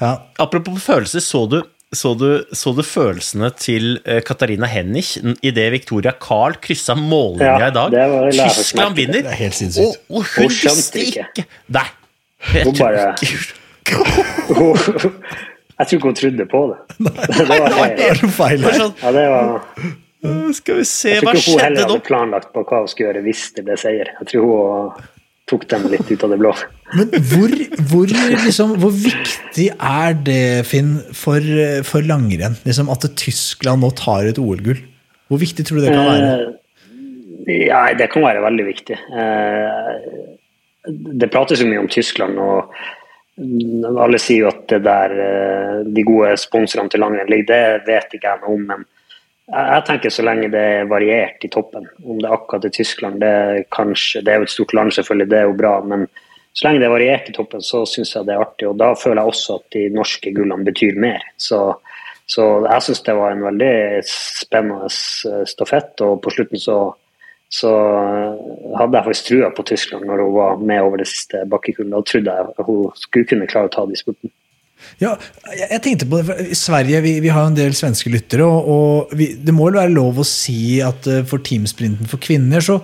Ja. Apropos følelser, så du, så, du, så du, følelsene til eh, Katarina Hennig idet Victoria Carl kryssa mållinja ja, i dag? Tyskland vinner, det er helt sinnssykt. Og, og hun, hun visste ikke. ikke Nei. Hun bare Jeg tror ikke hun trodde på det. det var helt feil her. Ja, det var Skal vi se, hva skjedde nå? Jeg tror ikke hun heller hadde planlagt på hva hun skulle gjøre hvis det ble seier. Jeg tror hun tok dem litt ut av det blå. Men hvor, hvor, liksom, hvor viktig er det, Finn, for, for langrenn? Liksom at Tyskland nå tar et OL-gull? Hvor viktig tror du det kan være? Eh, ja, det kan være veldig viktig. Eh, det prates jo mye om Tyskland, og alle sier jo at det der eh, de gode sponsorene til langrenn ligger. Det vet ikke jeg noe om. men jeg tenker så lenge det er variert i toppen. Om det er akkurat i Tyskland, det er, kanskje, det er jo et stort land, selvfølgelig, det er jo bra. Men så lenge det er variert i toppen, så syns jeg det er artig. Og da føler jeg også at de norske gullene betyr mer. Så, så jeg syns det var en veldig spennende eh, stafett. Og på slutten så, så hadde jeg faktisk trua på Tyskland når hun var med over det siste bakkekullet. Da trodde jeg hun skulle kunne klare å ta de spurtene. Ja, jeg tenkte på det, I Sverige vi, vi har en del svenske lyttere. og, og vi, Det må vel være lov å si at uh, for teamsprinten for kvinner så,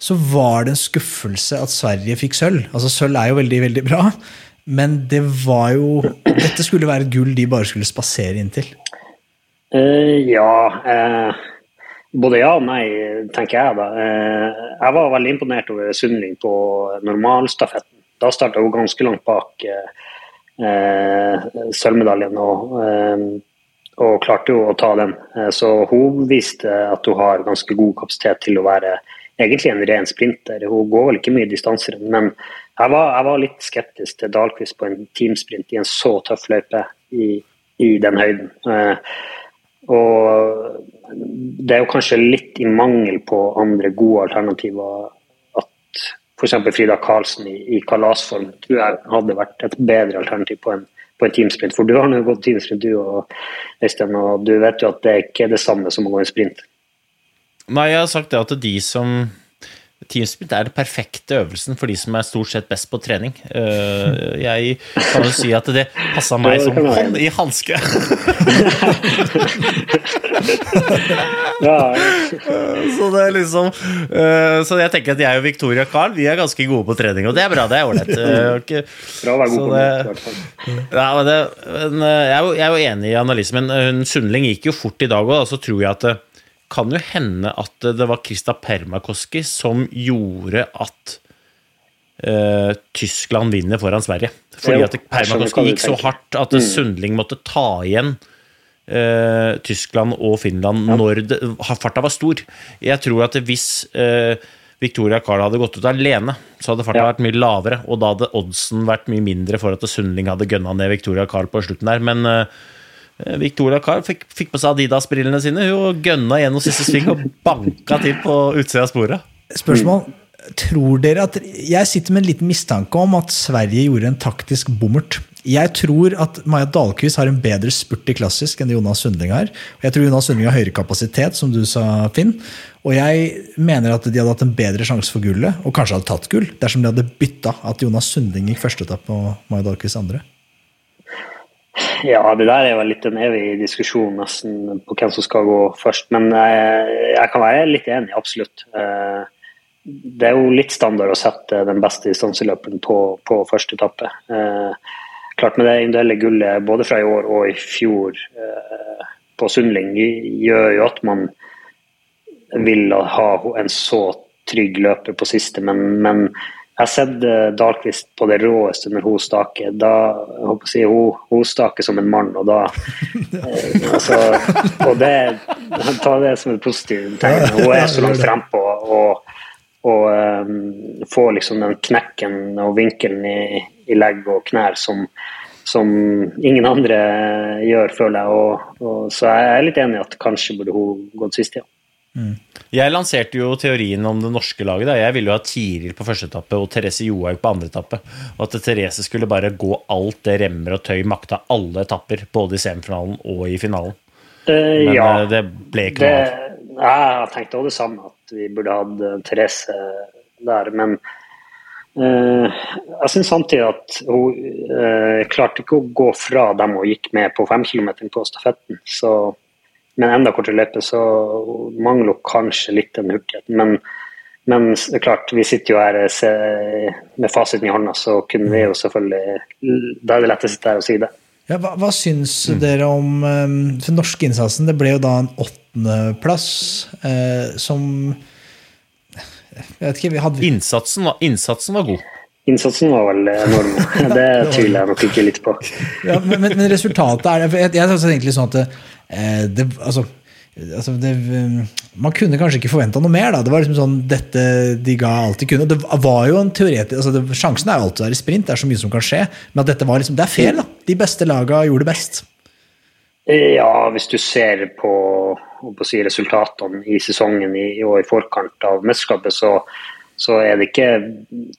så, var det en skuffelse at Sverige fikk sølv. Altså Sølv er jo veldig veldig bra, men det var jo Dette skulle være et gull de bare skulle spasere inn til. Uh, ja uh, Både ja og nei, tenker jeg. da. jeg var veldig imponert over Sundling på normalstafetten. Da starta hun ganske langt bak. Uh, eh, sølvmedaljen og, eh, og, klarte jo å ta den. Eh, så hun viste at hun har ganske god kapasitet til å være egentlig en ren sprinter. Hun går vel ikke mye distanser, men jeg var, jeg var, litt skeptisk til Dahlqvist på en teamsprint i en så tøff løype i, i den høyden. Eh, og det er jo kanskje litt i mangel på andre gode alternativer at f.eks. Frida Karlsen i, i, kalasform tror jeg hadde vært et bedre alternativ på en, på en teamsprint. For du har nå gått teamsprint, du og Øystein, og du vet jo at det ikke er det samme som å gå en sprint. Nei, jeg har sagt det at de som Teamsprint er den perfekte øvelsen for de som er stort sett best på trening. Eh, Jeg kan jo si at det passa meg som hånd i hanske. Så det er liksom eh, Så jeg tenker at jeg og Victoria Carl Vi er ganske gode på trening, og det er bra. Det er ålreit. Eh, bra å være god på det-. Ja, men det, men eh, jeg, er jo, enig i analysen, men eh, Sundling gikk jo fort i dag òg. Så tror jeg at kan jo hende at det var Krista Permakoski som gjorde at uh, Tyskland vinner foran Sverige. Fordi Jo, at Permakoski gikk så. Mm. hardt at Sundling måtte ta igjen uh, Tyskland og Finland når det, farta var stor. Jeg tror at hvis uh, Victoria Carl hadde gått ut alene, så hadde farta Ja. vært mye lavere, og da hadde oddsen vært mye mindre for at Sundling hadde gønna ned Victoria Carl på slutten der. Men eh, Victoria Carr fikk, fikk på seg Adidas-brillene sine hun og gønna gjennom siste sving og banka til på utsida av sporet. Spørsmål. Tror dere at Jeg sitter med en liten mistanke om at Sverige gjorde en taktisk bommert. Jeg tror at Maja Dahlqvist har en bedre spurt i klassisk enn Jonas Sundling har. Jeg tror Jonas Sundling har høyere kapasitet, som du sa, Finn. Og jeg mener at de hadde hatt en bedre sjanse for gullet, og kanskje hadde tatt gull, dersom de hadde bytta at Jonas Sundling gikk første etappe og Maja Dahlqvist andre. Ja, det der er vel litt en evig diskusjon nesten på hvem som skal gå først. Men jeg, jeg kan være litt enig, absolutt. Eh, Det er jo litt standard å sette den beste distanseløperen på, på første etappe. Eh, Klart med det individuelle gullet både fra i år og i fjor eh, på Sundling gjør jo at man vil ha en så trygg løper på siste, men, men jeg har sett eh, Dahlqvist på det råeste når hun staker. Da, jeg håper si, hun, hun staker som en mann, og da eh, altså, Og det ta det som et positivt tegn. Hun er så langt frempå og, og um, får liksom den knekken og vinkelen i, i legg og knær som, som ingen andre gjør, føler jeg. Og, og, så jeg er litt enig i at kanskje burde hun gått sist, ja. Jeg lanserte jo teorien om det norske laget. Da. Jeg ville jo ha Tiril på første etappe og Therese Johaug på andre etappe. Og at Therese skulle bare gå alt det remmer og tøy makta alle etapper, både i semifinalen og i finalen. Uh, Men ja. eh, det ble ikke noe av. jeg har tenkt også det samme, at vi burde hatt eh, Therese der. Men uh, jeg syns samtidig at hun uh, klarte ikke å gå fra dem hun gikk med på femkilometeren på stafetten. Så, men enda kortere løype, så mangler hun kanskje litt den hurtigheten. Men, men det er klart, vi sitter jo her se, med fasiten i hånda, så kunne vi jo selvfølgelig Da er det lett å sitte her og si det. Ja, hva, hva syns dere om um, den norske innsatsen? Det ble jo da en åttendeplass eh, som Jeg vet ikke, vi hadde Innsatsen, var- innsatsen var god. Innsatsen var vel enorm. Det tviler jeg nok ikke litt på. ja, men, men resultatet er for Jeg, jeg synes egentlig sånn at det, eh, det altså, altså det, um, Man kunne kanskje ikke forventa noe mer. Da. Det var liksom sånn dette de ga alt de kunne. Det var jo en teoretisk, altså det, Sjansen er jo alltid der i sprint, det er så mye som kan skje. Men at dette var liksom, det er fair. da. De beste laga gjorde det best. Ja, hvis du ser på, på si, resultatene i sesongen i, og i forkant av mesterskapet, så, så er det ikke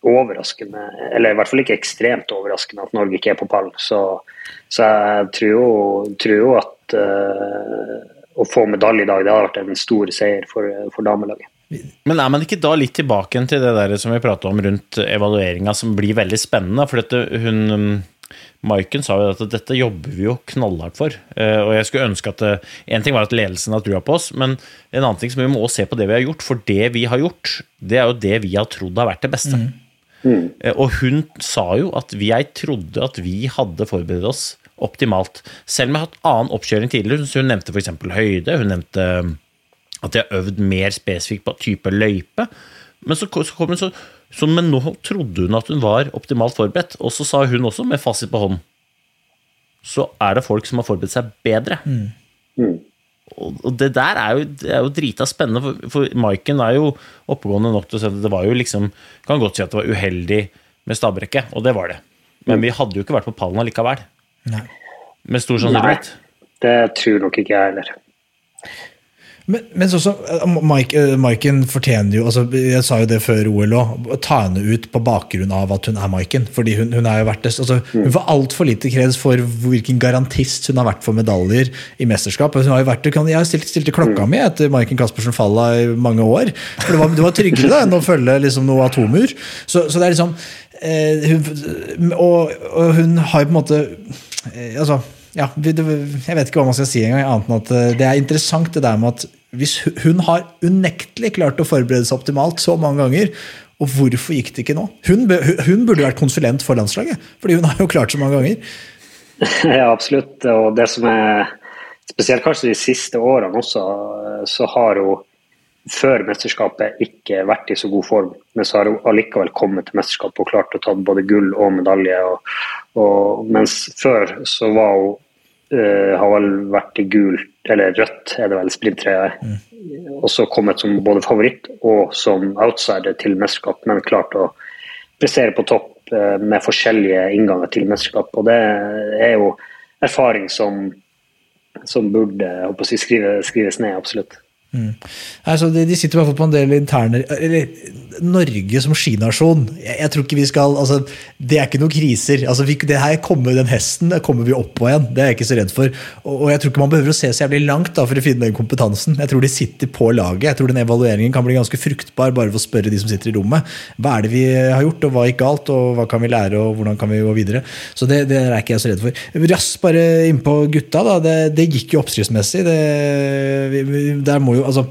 overraskende, eller i hvert fall ikke ekstremt overraskende at Norge ikke er på pallen. Så, så jeg tror jo, tror jo at uh, å få medalje i dag, det hadde vært en stor seier for, for damelaget. Men er man ikke da litt tilbake til det der som vi pratet om rundt evalueringa, som blir veldig spennende? For dette, hun Maiken sa jo at dette jobber vi jo knallhardt for. Eh, Og jeg skulle ønske at En ting var at ledelsen har trua på oss, men en annen ting som vi må se på det vi har gjort. For det vi har gjort, det er jo det vi har trodd har vært det beste. Eh, Og hun sa jo at jeg trodde at vi hadde forberedt oss optimalt. Selv om jeg har hatt annen oppkjøring tidligere. Så hun nevnte f.eks. høyde. Hun nevnte at de har øvd mer spesifikt på type løype. Men så, så så, så Men nå trodde hun at hun var optimalt forberedt, og så sa hun også, med fasit på hånden, så er det folk som har forberedt seg bedre. Og, og det der er jo, det er jo drita spennende, for, for Maiken er jo oppegående nok til å si at det var jo liksom Kan godt si at det var uheldig med stabrekket, og det var det. Men vi hadde jo ikke vært på pallen allikevel. Nei. Med stor Nei, det tror nok ikke jeg heller. Men, men så, så, Mike, eh, Maiken fortjener jo altså, Jeg sa jo det før OL òg. Ta henne ut på bakgrunn av at hun er Maiken. fordi hun, hun er jo vært det. Altså, hun får altfor lite kreds for hvilken garantist hun har vært for medaljer i mesterskap. Hun har jo vært, jeg har stilt, klokka mi etter Maiken Caspersen falla i mange år. For det var, det var tryggere da, enn å følge liksom, noe atomur. Så, så det er liksom eh, hun, og, og, hun har jo på en måte eh, altså ja, jeg vet ikke hva man skal si engang, annet enn at eh, det er interessant det der med at hvis hun har unektelig klart å forberede seg optimalt så mange ganger, og hvorfor gikk det ikke nå? Hun, hun burde vært konsulent for landslaget, fordi hun har jo klart så mange ganger. Ja, absolutt. Og det som er spesielt kanskje de siste årene også, så har hun før mesterskapet ikke vært i så god form, men så har hun allikevel kommet til mesterskapet og klart å ta både gull og medalje. Og, og, mens før så var hun uh, har vel vært i gult, eller rødt er det vel, sprinttrøya. Mm. Også kommet som både favoritt og som outsider til mesterskap, men klart å prestere på topp uh, med forskjellige innganger til mesterskap. Og det er jo erfaring som, som burde si, skrive, skrives ned, absolutt. Mm. Altså, de, de, sitter i hvert fall på en del interne eller, Norge som skinasjon jeg, jeg, tror ikke vi skal altså, Det er ikke noen kriser. Altså, vi, det her kommer Den hesten det kommer vi opp på igjen. Det er jeg ikke så redd for. Og, og, jeg tror ikke man behøver å se så jævlig langt da, for å finne den kompetansen. Jeg tror de sitter på laget. Jeg tror den evalueringen kan bli ganske fruktbar bare for å spørre de som sitter i rommet. Hva er det vi har gjort, og hva gikk galt, og hva kan vi lære, og hvordan kan vi gå videre? Så det, det er ikke jeg så redd for. Raskt bare innpå gutta. da, Det, det gikk jo oppskriftsmessig. der må jo altså,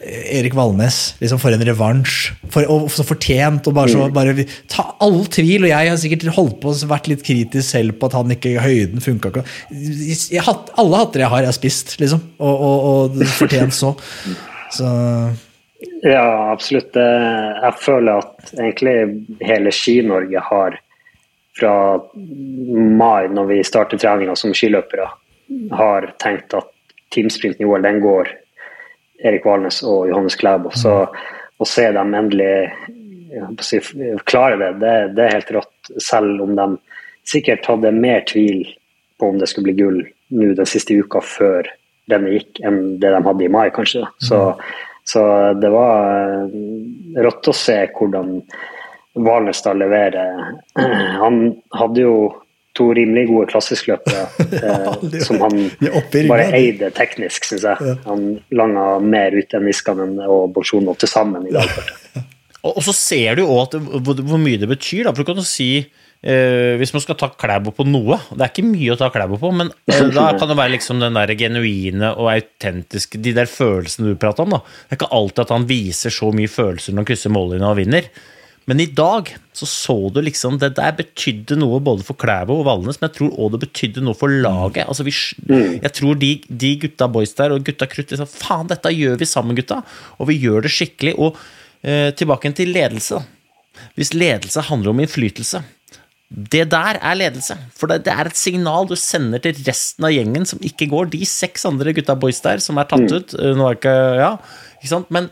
Erik Valnes, liksom for en revansj. For, og så fortjent. og bare, så, mm. bare Ta all tvil. Og jeg har sikkert holdt på og vært litt kritisk selv på at han ikke høyden funka ikke. Alle hatter jeg har, jeg har spist, liksom. Og, og, og fortjent så. så. Ja, absolutt. Jeg føler at egentlig hele Ski-Norge har fra mai, når vi starter treninga som skiløpere, har tenkt at teamsprinten i den går Erik Valnes og Johannes Klæbo. Så å se dem endelig si, klare det, det, det, er helt rått. Selv om de sikkert hadde mer tvil på om det skulle bli gull nå den siste uka før denne gikk, enn det de hadde i mai, kanskje. Så, så det var eh, rått å se hvordan Valnes da leverer. Han hadde jo to rimelig gode klassiskløpere eh, som han bare eide teknisk, syns jeg. Han langa mer ut enn Niskanen og Bolsjunov til sammen i dag. og så ser du òg hvor, mye det betyr. Da. For du kan jo si eh, Hvis man skal ta Klæbo på noe Det er ikke mye å ta Klæbo på, men eh, da kan det være liksom den der genuine og autentiske De der følelsene du prater om. Da. Det er ikke alltid at han viser så mye følelser når han krysser mållinja og vinner. Men i dag så så du liksom Det der betydde noe både for Klæbo og Valnes, men jeg tror òg det betydde noe for laget. Altså vi, mm. jeg tror de, de, gutta boys der og gutta krutt liksom, Faen, dette gjør vi sammen, gutta! Og vi gjør det skikkelig. Og eh, tilbake til ledelse. Hvis ledelse handler om innflytelse det der er ledelse. For det, det, er et signal du sender til resten av gjengen som ikke går. De seks andre gutta boys der som er tatt mm. ut. Nå er ikke, ja, ikke sant? Men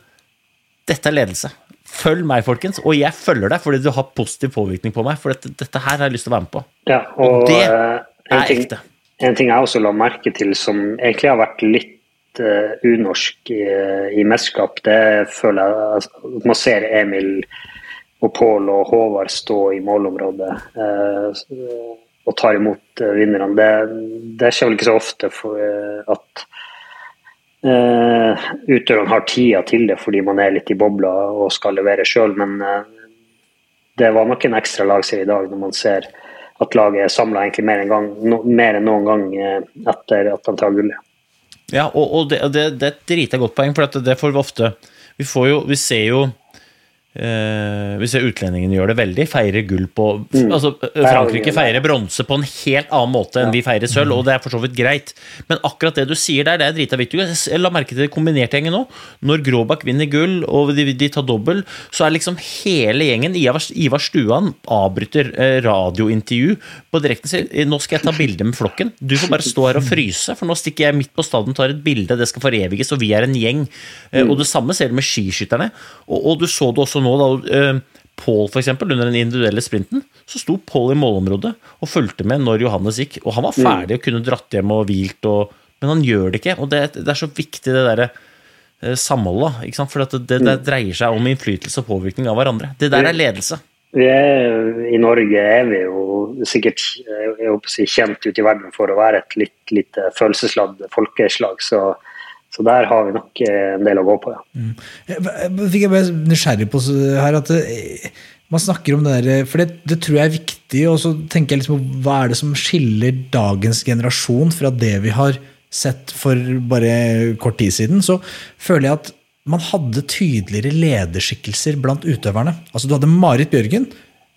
dette er ledelse. Følg meg, folkens, og jeg følger deg fordi du har positiv påvirkning på meg. For dette, dette her har jeg lyst til å være med på. Ja, og, og det eh, er ting, ekte. En ting jeg også la merke til som egentlig har vært litt uh, unorsk i, i mesterskap, det føler jeg at man ser Emil og Pål og Håvard stå i målområdet uh, og tar imot uh, vinnerne. Det, det skjer vel ikke så ofte for, at Uh, utøverne har tida til det fordi man er litt i bobla og skal levere sjøl, men uh, det var nok en ekstra lagserie i dag når man ser at laget er samla mer, no, mer, enn noen gang uh, etter at de tar gullet. Ja, og, og det, det, det, er et drita godt poeng, for det får vi ofte Vi, jo, vi ser jo Uh, vi ser utlendingene gjør det veldig. Feirer gull på mm. altså, eh, Frankrike feirer bronse på en helt annen måte enn ja. vi feirer sølv, og det er for så vidt greit. Men akkurat det du sier der, det er drita viktig. Jeg la merke til det kombinerte gjengen nå. Når Gråbakk vinner gull, og de, de tar dobbel, så er liksom hele gjengen Ivar, Ivar Stuan avbryter uh, radiointervju på direkten sin. nå skal jeg ta bilde med flokken. Du får bare stå her og fryse, for nå stikker jeg midt på stadion tar et bilde, det skal foreviges, og vi er en gjeng. Uh, og det samme ser du med skiskytterne. Og, og du så det også nå nå, da Paul for f.eks., under den individuelle sprinten, så sto Paul i målområdet og fulgte med når Johannes gikk. Og han var ferdig og kunne dratt hjem og hvilt, og, men han gjør det ikke. Og det, det er så viktig, det derre eh, samholdet. Ikke sant? For det, det, det dreier seg om innflytelse og påvirkning av hverandre. Det der er ledelse. Vi er, I Norge er vi jo sikkert jeg håper å si, kjent ute i verden for å være et litt, litt følelsesladd folkeslag. Så, så, der har vi nok en del å gå på, ja. Mm. Jeg fikk jeg bare nysgjerrig på her at man snakker om det der, for det, det, tror jeg er viktig. Og så tenker jeg liksom hva er det som skiller dagens generasjon fra det vi har sett for bare kort tid siden? Så føler jeg at man hadde tydeligere lederskikkelser blant utøverne. Altså Du hadde Marit Bjørgen.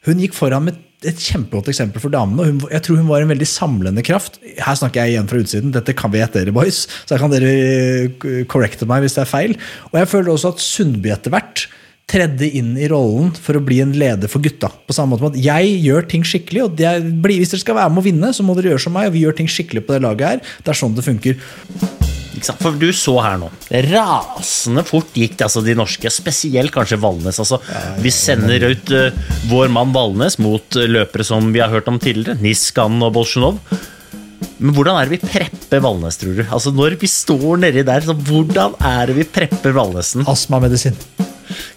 Hun gikk foran med et kjempegodt eksempel for damene. Hun, jeg tror hun var en veldig samlende kraft. Her snakker jeg igjen fra utsiden. Dette kan etter dere, boys. Så her kan dere eh, correcte meg hvis det er feil. Og jeg føler også at Sundby etter hvert tredde inn i rollen for å bli en leder for gutta. På samme måte med at jeg gjør ting skikkelig, og blir, hvis dere skal være med å vinne, så må dere gjøre som meg, og vi gjør ting skikkelig på det laget her. Det er sånn det funker. For du så her nå. Rasende fort gikk det, altså de norske. Spesielt kanskje Valnes. Altså, vi sender ut uh, vår mann Valnes mot uh, løpere som vi har hørt om tidligere. Niskan og Bolsjunov. Men hvordan er det vi prepper Valnes, tror du? Altså Når vi står nedi der, så hvordan er det vi prepper Valnesen? Astmamedisin.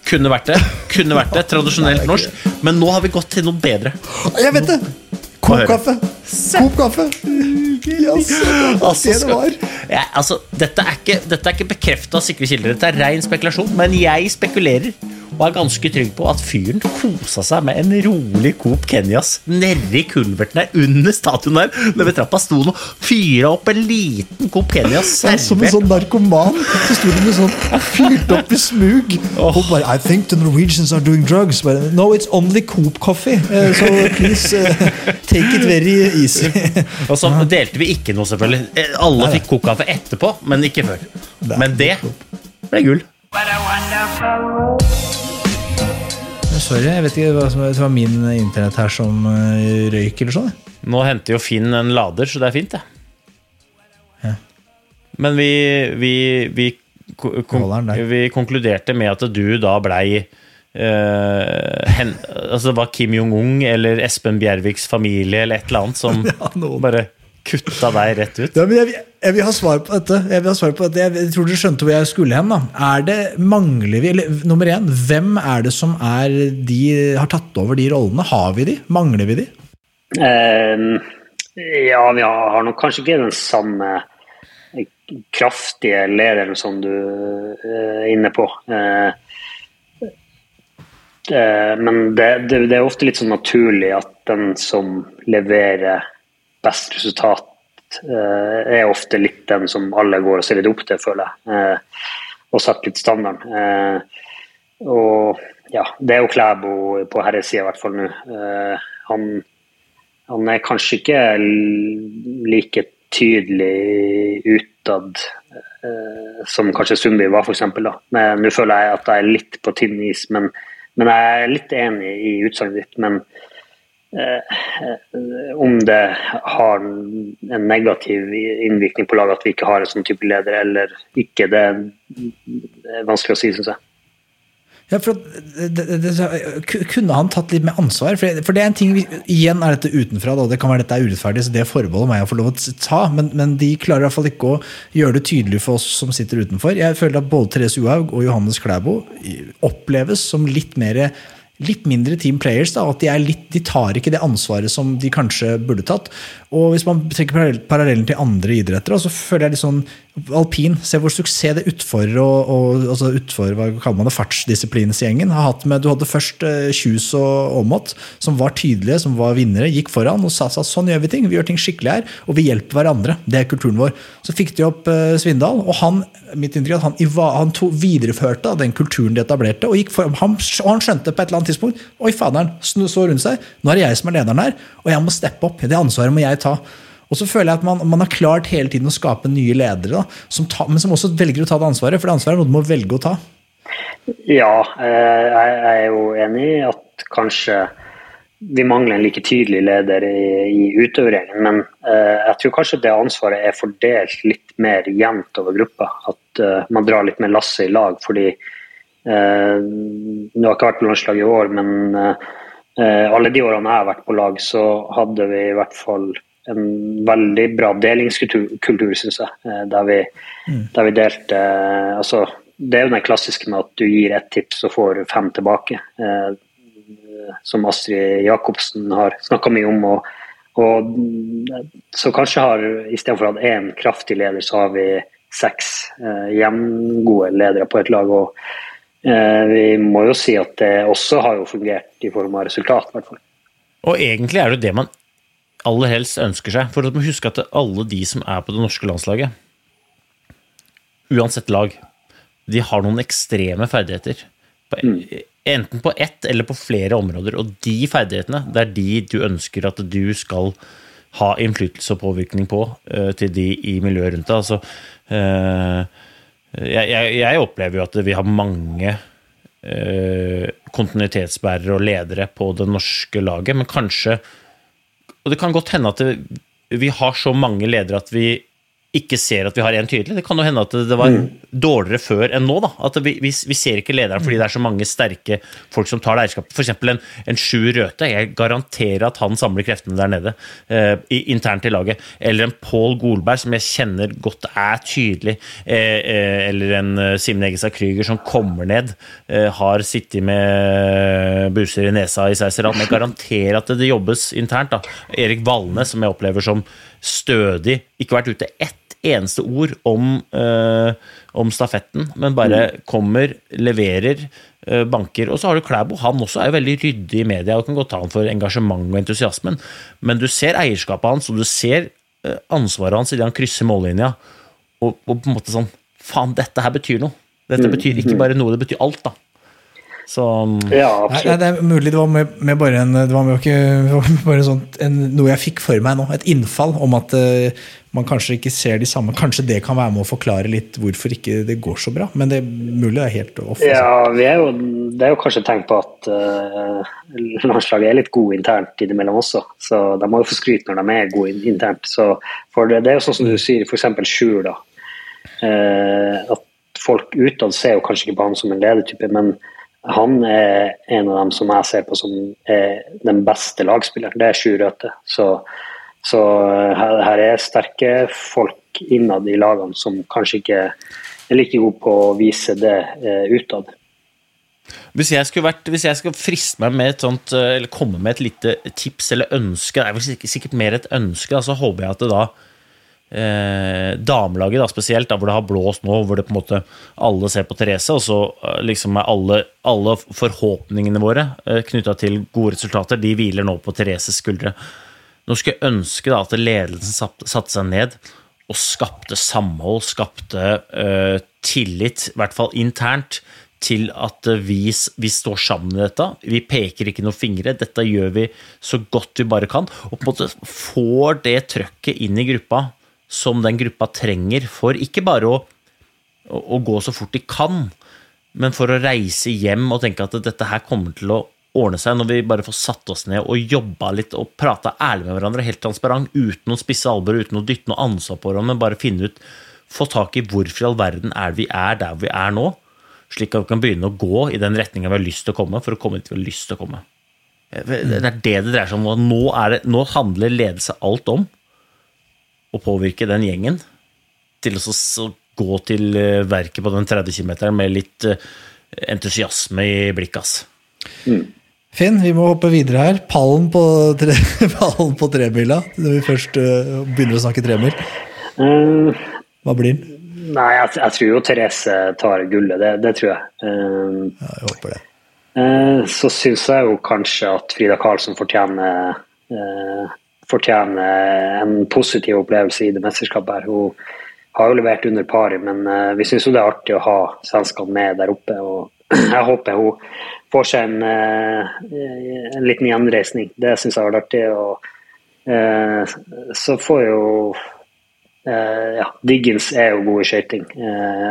Kunne vært det. Kunne vært det. Tradisjonelt norsk. Men nå har vi gått til noe bedre. Jeg vet det! Kokkaffe kaffe! Kok kaffe! Altså, det det var. Ja, altså, dette er ikke, dette ikke bekrefta sikre kilder. Dette er rein spekulasjon, men jeg spekulerer er ganske trygg på at fyren kosa seg med en rolig Coop Kenyas nedi kulverten der under statuen der. Når ved trappa sto han og fyra opp en liten Coop Kenyas servert. Som en sånn narkoman. Så sto med sånn fyrt opp i smug. Oh. Og bare I think the Norwegians are doing drugs. But, no, it's only Coop coffee. Uh, so please uh, take it very easy. og så delte vi ikke noe, selvfølgelig. Eh, alle fikk Coop kaffe etterpå, men ikke før. Men det ble gull. Sorry, jeg vet ikke hva som var min internett her som eh, røyk eller sånn. Nå henter jo Finn en lader, så det er fint, det. Ja. Men vi vi, vi, kon vi, konkluderte med at du da blei uh, hen, Altså det var Kim Jong-un eller Espen Bjerviks familie eller et eller annet som ja, bare kutta deg rett ut? Ja, jeg, jeg, vil ha svar på dette. Jeg vil ha svar på dette. Jeg tror du skjønte hvor jeg skulle hen. da. Er det, Mangler vi eller, Nummer én, hvem er det som er de, har tatt over de rollene? Har vi de? Mangler vi de? Um, ja, vi har nok kanskje ikke den samme kraftige lederen som du er inne på. Uh, men det, det, det, er ofte litt sånn naturlig at den som leverer best resultat eh, er ofte litt den som alle går og ser litt opp til, føler jeg. Eh, og setter litt standarden. Eh, og ja, det er jo Klæbo på herresida i hvert fall nå. Han, han, er kanskje ikke like tydelig utad som kanskje Sundby var, f.eks. Nå føler jeg at jeg er litt på tynn is, men, men jeg er litt enig i utsagnet ditt. men om det har en negativ innvirkning på laget at vi ikke har en sånn type leder eller ikke, det er vanskelig å si, syns jeg. Ja, for det, det, det, Kunne han tatt litt mer ansvar? For, for, det er en ting, Igjen er dette utenfra, da, det kan være dette er urettferdig, så det forbeholdet meg å få lov å ta. Men, men de klarer i hvert fall ikke å gjøre det tydelig for oss som sitter utenfor. Jeg føler at både Therese Johaug og Johannes Klæbo oppleves som litt mer litt mindre team players. Da, at de, litt, de, tar ikke det ansvaret som de kanskje burde tatt. Og hvis man trekker parallellen til andre idretter, så føler jeg litt sånn alpin. Se hvor suksess det utfor og, og altså utfor, hva kaller man det, fartsdisiplinsgjengen har hatt med Du hadde først uh, Kjus og Aamodt, som var tydelige, som var vinnere, gikk foran og sa at sånn gjør vi ting. Vi gjør ting skikkelig her, og vi hjelper hverandre. Det er kulturen vår. Så fikk de opp uh, Svindal, og han mitt inntrykk at han, han to, videreførte den kulturen de etablerte. og, for, han, og han skjønte på et eller annet tidspunkt Oi, faderen, så rundt seg. Nå er det jeg som er lederen her, og jeg må steppe opp. Det ansvaret må jeg ta. Og så føler jeg at man, man, har klart hele tiden å skape nye ledere, da, som ta, men som også velger å ta det ansvaret. For det ansvaret er noe du må velge å ta. Ja, eh, jeg er jo enig i at kanskje vi mangler en like tydelig leder i, i utøvergjengen. Men uh, jeg tror kanskje det ansvaret er fordelt litt mer jevnt over gruppa. At uh, man drar litt mer lasset i lag. Fordi Nå har ikke vært på landslag i år, men alle de årene jeg har vært på lag, så hadde vi i hvert fall en veldig bra delingskultur, syns jeg. Eh, der vi, mm. der vi delte Altså det er jo den klassiske med at du gir ett tips og får fem tilbake. Eh, som Astrid Jacobsen har snakka mye om. Og, og, så kanskje har istedenfor å ha én kraftig leder, så har vi seks eh, jevngode ledere på et lag. og eh, Vi må jo si at det også har jo fungert i form av resultat, i hvert fall. Og egentlig er det det man aller helst ønsker seg. For du må huske at alle de som er på det norske landslaget, uansett lag, de har noen ekstreme ferdigheter. Mm. Enten på ett eller på flere områder. Og de ferdighetene, det er de du ønsker at du skal ha innflytelse og påvirkning på uh, til de i miljøet rundt deg. Altså, uh, jeg, jeg, jeg, opplever jo at vi har mange uh, kontinuitetsbærere og ledere på det norske laget, men kanskje Og det kan godt hende at det, vi har så mange ledere at vi ikke ser at vi har en tydelig. Det kan jo hende at det var mm. dårligere før enn nå. da, at vi, vi, vi, ser ikke lederen fordi det er så mange sterke folk som tar det eierskapet. F.eks. en, en Sjur Røthe. Jeg garanterer at han samler kreftene der nede eh, internt i laget. Eller en Pål Golberg, som jeg kjenner godt er tydelig. Eh, eh, eller en uh, Simen Egestad Krüger som kommer ned. Eh, har sittet med buser i nesa i. Men jeg garanterer at det, det jobbes internt. da. Erik Valne, som jeg opplever som stødig, ikke vært ute ett eneste ord om, uh, om stafetten, men bare mm. kommer, leverer, uh, banker. Og så har du Klæbo. Han også er jo veldig ryddig i media og kan godt ta han for engasjement og entusiasmen, men du ser eierskapet hans, og du ser uh, ansvaret hans idet han krysser mållinja, og, og, på en måte sånn Faen, dette her betyr noe. Dette mm. betyr ikke bare noe, det betyr alt, da. Så ja, absolutt. Nei, det er mulig det var med, med bare, en, det var med ikke, bare sånt, en, noe jeg fikk for meg nå. Et innfall om at uh, man kanskje ikke ser de samme. Kanskje det kan være med å forklare litt hvorfor ikke det går så bra. Men det er mulig det er helt off. Altså. Ja, er jo, det er jo kanskje tenkt på at uh, landslaget er litt gode internt innimellom også. Så de må jo få skryt når de er gode internt. Så for det, det er jo sånn som du sier, f.eks. Sjur, da. Uh, at folk utad ser jo kanskje ikke på han som en ledertype, men han er en av dem som jeg ser på som er den beste lagspilleren. Det er Sjur Røthe. Så, så her, her, er sterke folk innad i lagene som kanskje ikke er like gode på å vise det eh, utad. Hvis jeg, skulle vært, hvis jeg skal friste meg med et sånt, eh, eller komme med et lite tips eller ønske, det er vel sikkert mer et ønske, så håper jeg at det da eh, damelaget da, spesielt, da, hvor det har blåst nå, hvor det på en måte alle ser på Therese, og så eh, liksom er alle, alle forhåpningene våre eh, knytta til gode resultater, de hviler nå på Thereses skuldre. Nå skulle jeg ønske da at ledelsen satte seg ned og skapte samhold, skapte eh, tillit, i hvert fall internt, til at vi, vi, står sammen i dette. Vi peker ikke noen fingre. Dette gjør vi så godt vi bare kan. Og på en måte får det trøkket inn i gruppa som den gruppa trenger for ikke bare å, å, å, gå så fort de kan, men for å reise hjem og tenke at dette her kommer til å ordne seg når vi bare får satt oss ned og jobba litt og prata ærlig med hverandre, helt transparent, uten å spisse albuer, uten å dytte noe ansvar på hverandre, men bare finne ut Få tak i hvorfor i all verden er vi er der vi er nå, slik at vi kan begynne å gå i den retninga vi har lyst til å komme, for å komme dit vi har lyst til å komme. Det er det det dreier seg om. Nå, det, nå handler ledelse alt om å påvirke den gjengen til å gå til eh, verket på den 30 km med litt eh, entusiasme i blikket. ass. Mm. Finn, vi må hoppe videre her. Pallen på, tre, pallen på tremila, når vi først uh, begynner å snakke tremil. Mm. Hva blir den? Nei, jeg, jeg, tror jo Therese tar gullet. Det, det tror jeg. Um, ja, jeg håper det. Uh, så syns jeg jo kanskje at Frida Karlsson fortjener uh, fortjener en positiv opplevelse i det mesterskapet. her. Hun har jo levert under paret, men uh, vi syns det er artig å ha svenskene med der oppe. og Jeg håper hun får seg en, uh, en liten gjenreisning. Det syns jeg har vært artig. og Så får jo ja, Diggins er jo god i skøyting,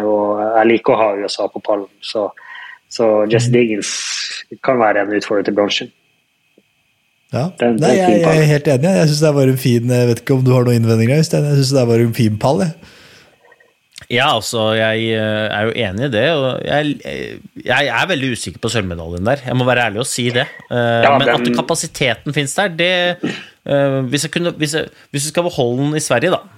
og jeg liker å ha USA på pallen. Så, så Jesse Diggins kan være en utfordrer til bransjen. Ja. Den, Nei, jeg, jeg, er helt enig. Jeg synes det var en fin Jeg vet ikke om du har noen innvendinger, Øystein. Jeg syns det var en fin pall. Jeg. Ja, altså, jeg eh, er jo enig i det. Og jeg, jeg er veldig usikker på sølvmedaljen der. Jeg må være ærlig og si det. Eh, ja, men at kapasiteten finnes der, det eh, hvis, jeg kunne, hvis, jeg, hvis jeg skal beholde den i Sverige, da,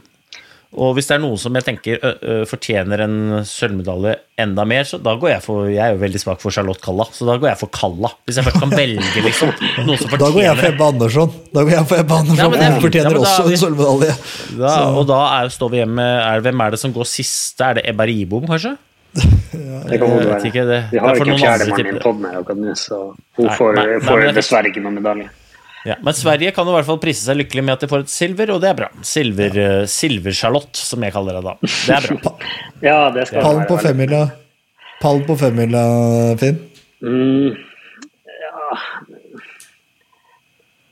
Og hvis det er noen som jeg tenker ø, ø, fortjener en sølvmedalje enda mer, så da går jeg for Jeg er jo veldig svak for Charlotte Kalla, så da går jeg for Kalla. Hvis jeg først kan velge liksom, noen som fortjener Da går jeg for. Ebbe Andersson. Da går jeg for Ebbe Andersson, Ja, men er Hun fortjener Ja, da også en sølvmedalje. Da, og da er, står vi hjemme er, Hvem er det som går siste? Er det Ebba Ribom, kanskje? Det kan godt være. Vi har ikke fjerdemann i en poden med akkurat nå, så hun Nei, får, nei, får nei, dessverre ikke noen medalje. Ja, men Sverige kan jo i hvert fall prise seg lykkelig med at de får et silver, og det er bra. Silver, eh, Silver-Charlotte, som jeg kaller det da. Det er bra. Ja, det skal Pallen på femmila, Pallen på femmila, Finn. Mm, ja.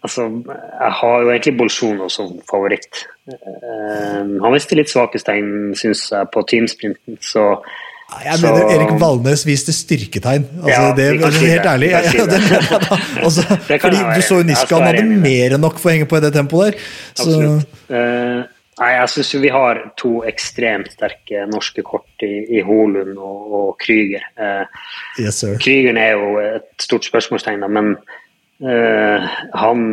Altså, jeg har jo egentlig Bolsjuno som favoritt. Eh, han viste litt svakestegn, syns jeg, på teamsprinten, så Jeg Så- mener Erik Valnes viste styrketegn. Altså, Ja, det, er si helt det. ærlig. Si ja. Altså, fordi være du så jo Niska, han hadde mer enn nok for å henge på i det tempoet der. Så. Eh, nei, jeg syns vi har to ekstremt sterke norske kort i, i Holund og, og Krüger. Uh, yes, sir. Krügeren er jo et stort spørsmålstegn, men uh, han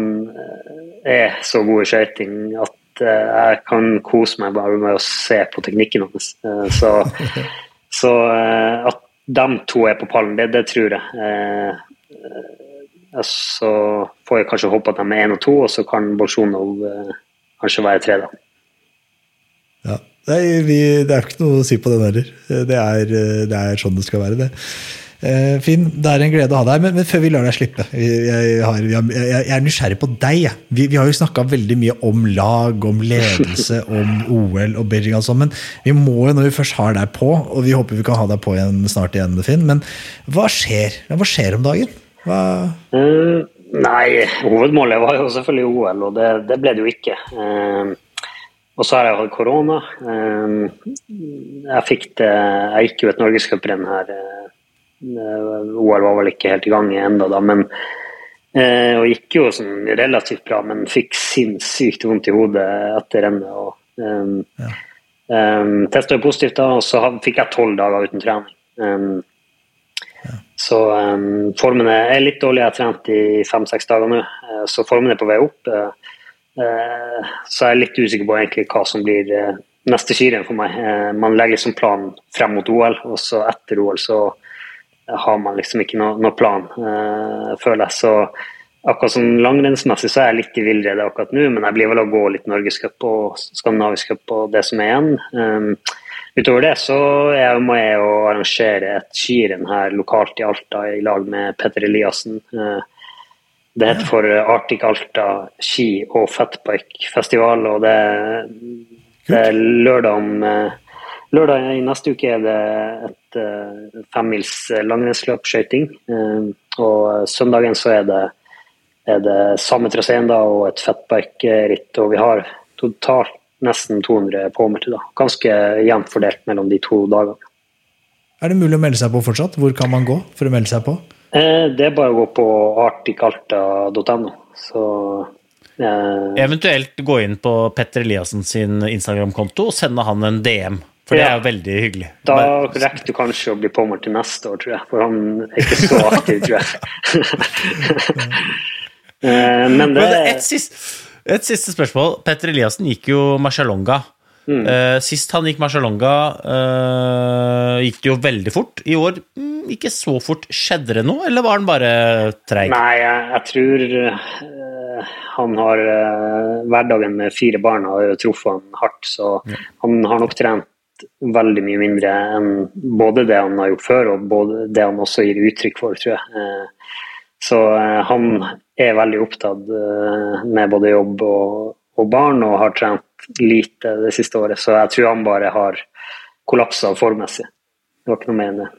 er så god i skøyting at jeg kan kose meg bare med å se på teknikken hans. Så så eh, at de to er på pallen, det, det tror jeg. Eh, eh, så får jeg kanskje håpe at de er én og to, og så kan Bolsjunov kanskje være tre, da. Ja. Nei, vi, det er ikke noe å si på den heller. Det er, det er sånn det skal være, det. Eh, Finn, det er en glede å ha deg, men, men før vi lar deg slippe Jeg, har, jeg, er nysgjerrig på deg. Vi, vi har jo snakka veldig mye om lag, om ledelse, om OL og Beijing sånn, men vi må jo når vi først har deg på, og vi håper vi kan ha deg på igjen snart igjen, Finn, men hva skjer? Hva skjer om dagen? Hva, mm, nei, hovedmålet var jo selvfølgelig OL, og det, det ble det jo ikke. Um, og så har jeg hatt korona. Eh, jeg fikk det Jeg gikk jo et norgescuprenn her. Eh, OL var vel ikke helt i gang ennå, da, men eh, Og gikk jo sånn relativt bra, men fikk sinnssykt vondt i hodet etter rennet. og eh, Um, Testa jo positivt, da, og så fikk jeg tolv dager uten trening. Um, Så um, formen er litt dårlig. Jeg har trent i fem-seks dager nå, eh, så formen er på vei opp. Uh, eh, så jeg er litt usikker på egentlig hva som blir neste skirenn for meg. Man legger liksom planen frem mot OL, og så etter OL så har man liksom ikke noe, noe plan, uh, føler jeg. Så akkurat sånn langrennsmessig så er jeg litt i villrede akkurat nå, men jeg blir vel å gå litt norgescup og skandinavisk cup og det som er igjen. Um, utover det så er jeg med å arrangere et skirenn her lokalt i Alta i lag med Petter Eliassen. Uh, det heter for Arctic Alta ski- og fatbike-festival, og det, det er lørdag om eh, Lørdag i neste uke er det et uh, femmils eh, langrennsløp, skøyting. Eh, og søndagen så er det, er det samme traseen da, og et fatbike-ritt. Og vi har totalt nesten 200 påmeldte. da. Ganske jevnt fordelt mellom de to dagene. er det mulig å melde seg på fortsatt? Hvor kan man gå for å melde seg på? Uh, det er bare å gå på articalta.no. Så eh, Eventuelt gå inn på Petter Eliassen sin Instagram-konto og sende han en DM. For det er jo veldig hyggelig. da rekker du kanskje å bli påmeldt til neste år, tror jeg. For han er ikke så aktiv, tror jeg. Eh, Men det Men et, siste, et siste spørsmål. Petter Eliassen gikk jo Marcialonga. Mm. Eh, sist han gikk Marcialonga, eh, gikk det jo veldig fort. I år mm, ikke så fort. Skjedde det noe, eller var han bare treig? Nei, jeg, jeg tror han har eh, Hverdagen med fire barn har truffet han hardt, så han har nok trent veldig mye mindre enn både det han har gjort før, og både det han også gir uttrykk for, tror jeg. Eh, så eh, han er veldig opptatt eh, med både jobb og, og barn, og har trent lite det siste året, så jeg tror han bare har kollapsa formmessig. Det var ikke noe mer enn det.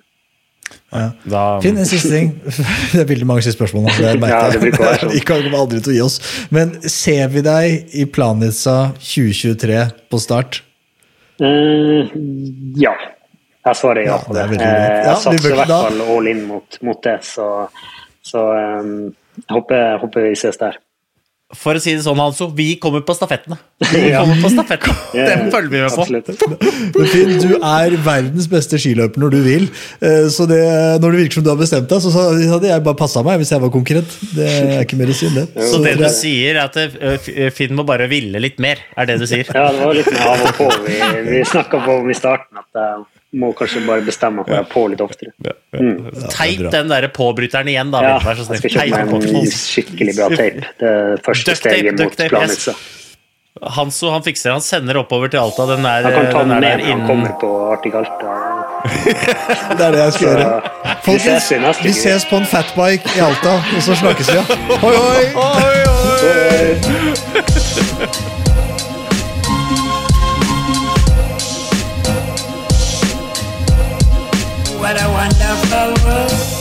Da, Finn, en siste ting. Det er veldig mange siste spørsmål. Det Ja, det sånn. Vi kommer aldri til å gi oss. Men ser vi deg i Planica 2023 på start? Eh, ja. Jeg svarer ja, på det det. Eh. Ja, jeg satser i hvert fall all in mot, mot det, så, så um, jeg håper, håper vi ses der. For å si det sånn, Hanso, vi kommer på stafettene. Vi kommer på stafettene. Den følger vi med på. Men Finn, du er verdens beste skiløper når du vil. Eh, Så det, når det virker som du har bestemt deg, så hadde jeg bare passa meg hvis jeg var konkurrent. Det er ikke mer å si enn det. Så det du sier, er at eh, Finn må bare ville litt mer, er det du sier? Ja, det var litt mer av og på. Vi, vi snakka på om i starten at må kanskje bare bestemme at jeg er på litt oftere. Teip den der påbryteren igjen, da. Ja, jeg skal kjøpe meg en skikkelig bra teip. Det er første steget duct mot Planica. Hanso han fikser Han sender oppover til Alta. Den er, han kan ta den den med der han kommer på Artig Alta. Det er det jeg skal gjøre. vi ses vi ses på en fatbike i Alta, og så snakkes vi. ja. Hoi, hoi! What wonderful world.